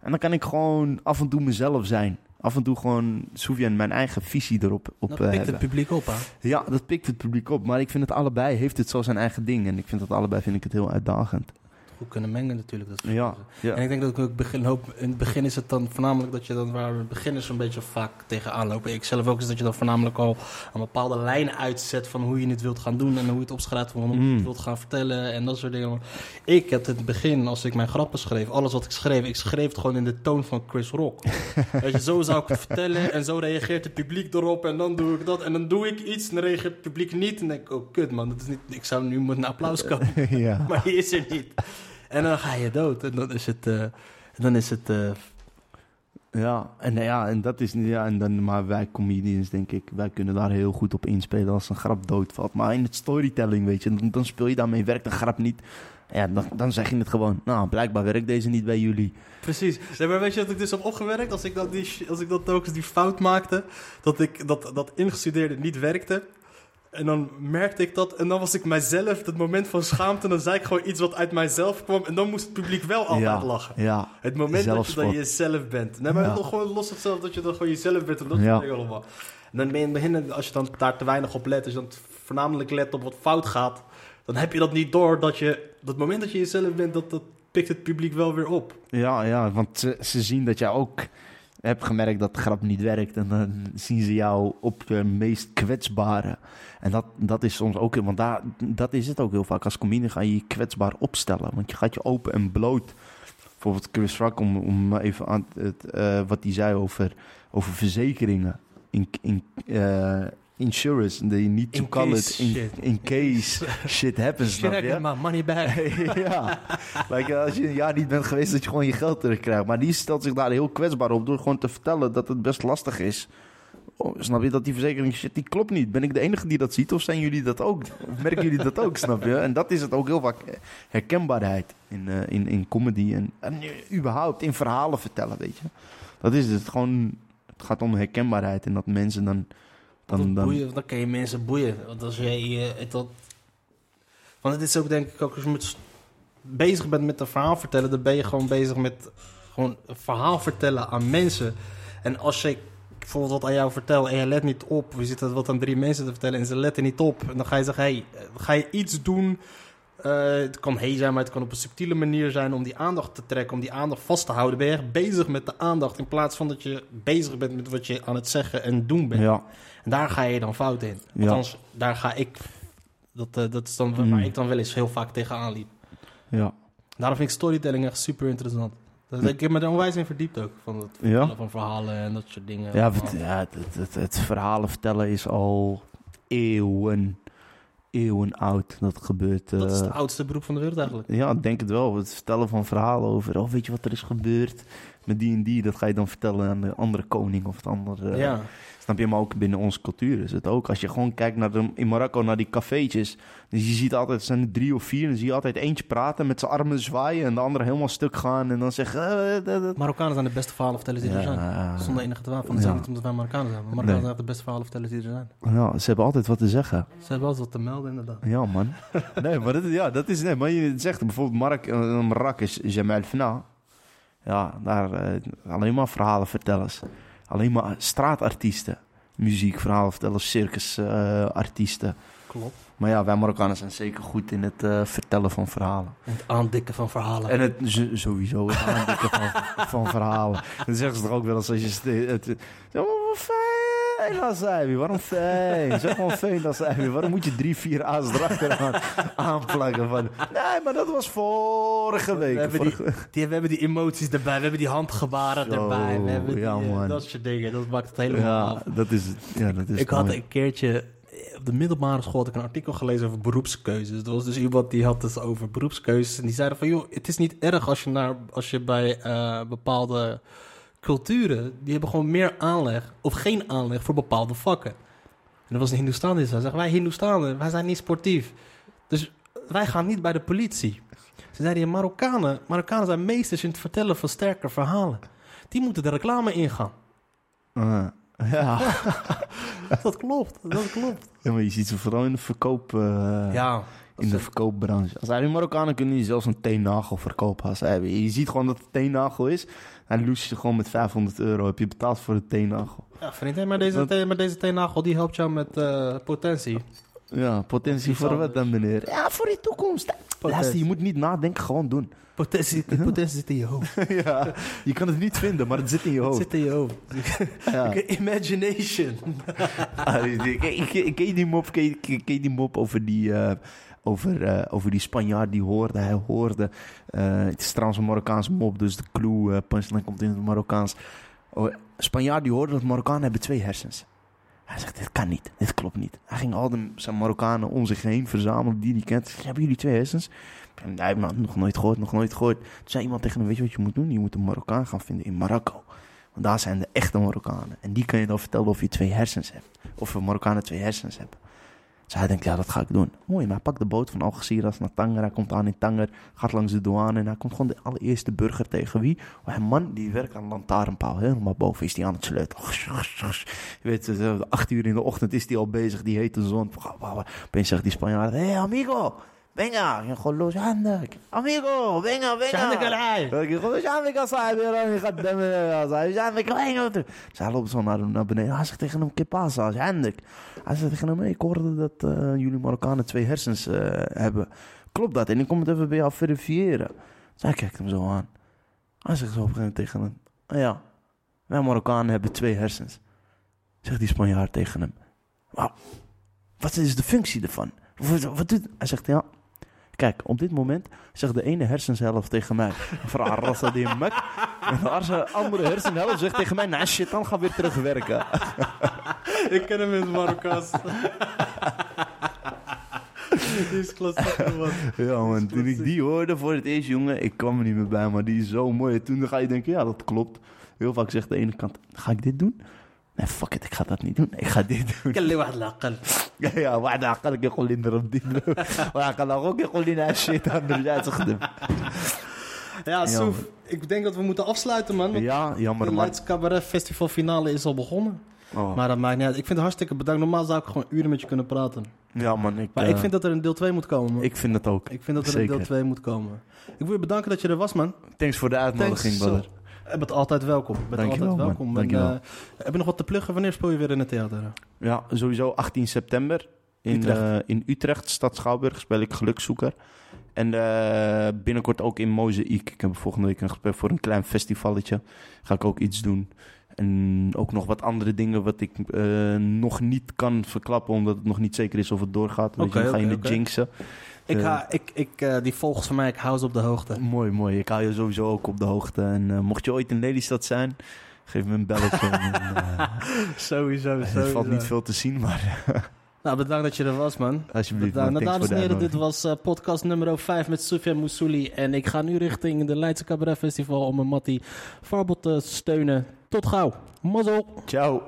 En dan kan ik gewoon af en toe mezelf zijn. Af en toe gewoon Soufiane mijn eigen visie erop op Dat eh, pikt het publiek op, hè? Ja, dat pikt het publiek op. Maar ik vind het allebei heeft het zo zijn eigen ding. En ik vind het allebei vind ik het heel uitdagend. Goed kunnen mengen natuurlijk. Dat Ja, ja. En ik denk dat ik ook begin, hoop, in het begin is het dan voornamelijk dat je dan waar beginners een beetje vaak tegenaan lopen. Ik zelf ook is dat je dan voornamelijk al een bepaalde lijn uitzet van hoe je het wilt gaan doen en hoe je het opschrijft van hoe je Mm. het wilt gaan vertellen en dat soort dingen. Ik had in het begin, als ik mijn grappen schreef, alles wat ik schreef, ik schreef het gewoon in de toon van Chris Rock. Weet je, zo zou ik het vertellen en zo reageert het publiek erop en dan doe ik dat en dan doe ik iets en dan reageert het publiek niet en dan denk ik, oh kut man, dat is niet, ik zou nu met een applaus komen. ja. maar die is er niet. En dan ga je dood. En dan is het. eh, dan is het eh, Ja, en, nou ja, en dat is ja, en dan, maar wij comedians, denk ik, wij kunnen daar heel goed op inspelen als een grap doodvalt. Maar in het storytelling, weet je, dan, dan speel je daarmee, werkt een grap niet. Ja, dan, dan zeg je het gewoon. Nou, blijkbaar werkt deze niet bij jullie. precies. Maar weet je wat ik dus heb opgewerkt? Als ik dat, die, als ik dat eens die fout maakte. Dat ik dat, dat ingestudeerde niet werkte. En dan merkte ik dat. En dan was ik mijzelf, het moment van schaamte. Dan zei ik gewoon iets wat uit mijzelf kwam. En dan moest het publiek wel altijd ja, lachen. Ja, Het moment dat je dan jezelf bent. Nee, maar Ja. gewoon los zelf dat je dan gewoon jezelf bent. En dat Ja. dingen allemaal. En dan ben je in het begin, als je dan daar te weinig op let, als je dan voornamelijk let op wat fout gaat, dan heb je dat niet door dat je, dat moment dat je jezelf bent, dat, dat pikt het publiek wel weer op. Ja, ja, want ze, ze zien dat jij ook hebt gemerkt dat de grap niet werkt. En dan zien ze jou op je meest kwetsbare. En dat, dat is soms ook... Want daar, dat is het ook heel vaak. Als comedian ga je je kwetsbaar opstellen. Want je gaat je open en bloot... Bijvoorbeeld Chris Rock, om, om even aan het, eh, wat hij zei over, over verzekeringen. In, in, eh, insurance, you need to In call it in, shit. in case shit happens. snap je? maar money back. ja, like, eh, als je een jaar niet bent geweest, dat je gewoon je geld terugkrijgt. Maar die stelt zich daar heel kwetsbaar op door gewoon te vertellen dat het best lastig is. Oh, snap je dat die verzekering shit, die klopt niet? Ben ik de enige die dat ziet of zijn jullie dat ook? Of merken jullie dat ook, snap je? En dat is het ook heel vaak eh, herkenbaarheid in, eh, in, in comedy en, en überhaupt in verhalen vertellen, weet je. Dat is het gewoon, het gaat om herkenbaarheid en dat mensen dan... Dan, dan, boeien, dan kan je mensen boeien. Want als jij het dat... Want het is ook denk ik ook als je met, bezig bent met een verhaal vertellen, dan ben je gewoon bezig met gewoon een verhaal vertellen aan mensen. En als je bijvoorbeeld wat aan jou vertel en je let niet op, je zit dat wat aan drie mensen te vertellen en ze letten niet op, en dan ga je zeggen, hey, ga je iets doen. eh, het kan hey zijn, maar het kan op een subtiele manier zijn om die aandacht te trekken, om die aandacht vast te houden. Ben je echt bezig met de aandacht in plaats van dat je bezig bent met wat je aan het zeggen en doen bent. ja, En daar ga je dan fout in. Ja. Althans, daar ga ik... Dat, eh, dat is dan Mm. waar ik dan wel eens heel vaak tegenaan liep. ja. Daarom vind ik storytelling echt super interessant. Dat. Ik heb me er onwijs in verdiept ook. Van het Ja? van verhalen en dat soort dingen. Ja, het, ja het, het, verhalen vertellen is al eeuwen, eeuwen oud. Dat gebeurt. dat is eh, het oudste beroep van de wereld eigenlijk. ja, ik denk het wel. Het vertellen van verhalen over. Oh, weet je wat er is gebeurd met die en die? Dat ga je dan vertellen aan de andere koning of het andere. ja. Snap je? Maar ook binnen onze cultuur is het ook. Als je gewoon kijkt naar de, in Marokko naar die cafeetjes. Dus je ziet altijd, zijn er drie of vier. En dan zie je altijd eentje praten met zijn armen zwaaien. En de andere helemaal stuk gaan. En dan zeggen. eh, eh, eh, Marokkanen zijn de beste verhalenvertellers die er zijn. Zonder enige twijfel. Ja. is niet omdat wij Marokkanen zijn. Maar Marokkanen zijn de beste verhalenvertellers die er zijn. ja, ze hebben altijd wat te zeggen. Ze hebben altijd wat te melden inderdaad. Ja, man. Nee, maar dat, ja, dat is... Nee, maar je zegt bijvoorbeeld Mark, uh, Marrakesh, Jamal Fna. Ja, daar eh, alleen maar verhalenvertellers. Alleen maar straatartiesten. Muziek, verhalenvertellers, circusartiesten. Klopt. maar ja, wij Marokkanen zijn zeker goed in het eh, vertellen van verhalen. En het aandikken van verhalen. En het sowieso het aandikken van, van verhalen. Dan zeggen ze toch ook wel eens als je... ste- Het, het, fijn, Lazabi. Waarom fijn? Zeg gewoon fijn, Lazabi. Waarom moet je drie, vier A's erachteraan aanplakken? Van, nee, maar dat was vorige week. We hebben die, Vorige- die, we hebben die emoties erbij, we hebben die handgebaren Zo, erbij, we hebben die, ja, eh, man. dat soort dingen. Dat maakt het helemaal Ja, af. dat is. Ja, dat is Ik had een keertje, op de middelbare school had ik een artikel gelezen over beroepskeuzes. Er was dus iemand die had het over beroepskeuzes. En die zeiden van, joh, het is niet erg als je, naar, als je bij eh, bepaalde culturen, die hebben gewoon meer aanleg of geen aanleg voor bepaalde vakken. En er was een Hindoestaan die zei, wij Hindoestanen, wij zijn niet sportief. Dus wij gaan niet bij de politie. Ze zeiden, ja, Marokkanen, Marokkanen zijn meesters in het vertellen van sterke verhalen. Die moeten de reclame ingaan. Ah, ja. Dat klopt, dat klopt. ja, maar je ziet ze vooral in de verkoop... eh, Ja, in de verkoopbranche. Als hij die Marokkanen kunnen die zelfs een teennagel verkopen. Als je ziet gewoon dat het een teennagel is. Hij loest je gewoon met 500 euro. Heb je betaald voor de teennagel. Ja, vriend, maar deze, Dat- maar deze teennagel die helpt jou met eh, potentie. Ja, potentie Iets voor wat dan, anders. meneer? Ja, voor je toekomst. Luister, je moet niet nadenken, gewoon doen. Potentie, die potentie zit in je hoofd. ja, je kan het niet vinden, maar het zit in je Het hoofd. zit in je hoofd. Ja. Imagination. Ah, ik- ik- ik- Ken die mop, ken die mop over die... eh, over, eh, over die Spanjaard die hoorde, hij hoorde. eh, het is trouwens een Marokkaanse mop, dus de clue eh punchline komt in het Marokkaans. Oh, Spanjaard die hoorde dat Marokkanen hebben twee hersens. Hij zegt, dit kan niet, dit klopt niet. Hij ging al de, zijn Marokkanen om zich heen verzamelen, die die kent. Hebben jullie twee hersens? Heeft nou, nog nooit gehoord, nog nooit gehoord. Toen zei iemand tegen hem, weet je wat je moet doen? Je moet een Marokkaan gaan vinden in Marokko. Want daar zijn de echte Marokkanen. En die kan je dan vertellen of je twee hersens hebt. Of Marokkanen twee hersens hebben. Dus hij denkt, ja, dat ga ik doen. Mooi, maar hij pakt de boot van Algeciras naar Tanger. Hij komt aan in Tanger, gaat langs de douane en hij komt gewoon de allereerste burger tegen. Wie? Oh, een man die werkt aan een lantaarnpaal. Helemaal boven is hij aan het sleutelen. Je weet, eh, acht uur in de ochtend is hij al bezig, die hete zon. Opeens zegt die Spanjaard, hey amigo, venga. En gewoon los handig. Amigo, venga, venga. شحال العاي يقول ايش عندك يا صاحبي راني خدام يا صاحبي ايش عندك وين Dus hij loopt zo naar, naar beneden. Hij zegt tegen hem, que pasa, is handig. Hij zegt tegen hem, hey, ik hoorde dat eh, jullie Marokkanen twee hersens eh, hebben. Klopt dat? En ik kom het even bij jou verifiëren. Dus hij kijkt hem zo aan. Hij zegt zo op een gegeven moment tegen hem, "Ah ja, wij Marokkanen hebben twee hersens. Zegt die Spanjaard tegen hem, "Wauw, wat is de functie ervan? Wat, wat doet... Hij zegt, ja, Kijk, op dit moment zegt de ene hersenhelft tegen mij: Verarrassa die mek. En de andere hersenhelft zegt tegen mij: Nou shit, dan we weer terugwerken. Ik ken hem in het Marokkaans. Die is klassiek, man. Ja, man. Toen ik die hoorde voor het eerst, jongen, ik kwam er niet meer bij, maar die is zo mooi. Toen ga je denken: Ja, dat klopt. Heel vaak zegt de ene kant: Ga ik dit doen? Nee, fuck it, ik ga dat niet doen. Ik ga dit doen. كان لي واحد العقل Ja, ja, واحد عقلك يقول لي نضرب دي وعقل اخوك يقول لي نعم shit نرجع تخدم Ja, Soef, ik denk dat we moeten afsluiten, man. want Ja, jammer de man. Leids Cabaret Festival finale is al begonnen. Oh. Maar dat maakt niet uit. Ik vind het hartstikke bedankt. Normaal zou ik gewoon uren met je kunnen praten. Ja man, ik, Maar eh, ik vind dat er een deel 2 moet komen. man. ik vind het ook. Ik vind dat er Zeker. een deel 2 moet komen. Ik wil je bedanken dat je er was, man. Thanks voor de uitnodiging, Thanks, brother. Je bent altijd welkom. Je bent Dankjewel, altijd man. welkom. En, Dankjewel. eh, heb je nog wat te pluggen? Wanneer speel je weer in het theater? Ja, sowieso 18 september. In Utrecht. Utrecht, in Utrecht stad Schouwburg, speel ik Gelukzoeker. En eh, binnenkort ook in Mozaïek. Ik heb volgende week een gesprek voor een klein festivalletje. Ga ik ook iets doen. En ook nog wat andere dingen wat ik eh, nog niet kan verklappen, omdat het nog niet zeker is of het doorgaat. Weet Oké, je, dan ga je in de jinxen. Ik Eh, ga, ik, ik, eh, die volgers van mij, ik hou ze op de hoogte. Mooi, mooi. Ik hou je sowieso ook op de hoogte. En eh, mocht je ooit in Lelystad zijn, geef me een belletje. en, eh, Sowieso, er valt niet veel te zien, maar Nou, bedankt dat je er was, man. alsjeblieft. Bedankt. Nou, dames en heren, dit was podcast nummer 5 met Sufjan Moussouli. En ik ga nu richting de Leidse Cabaret Festival om mijn Mattie Farbot te steunen. Tot gauw. Mazzel. Ciao.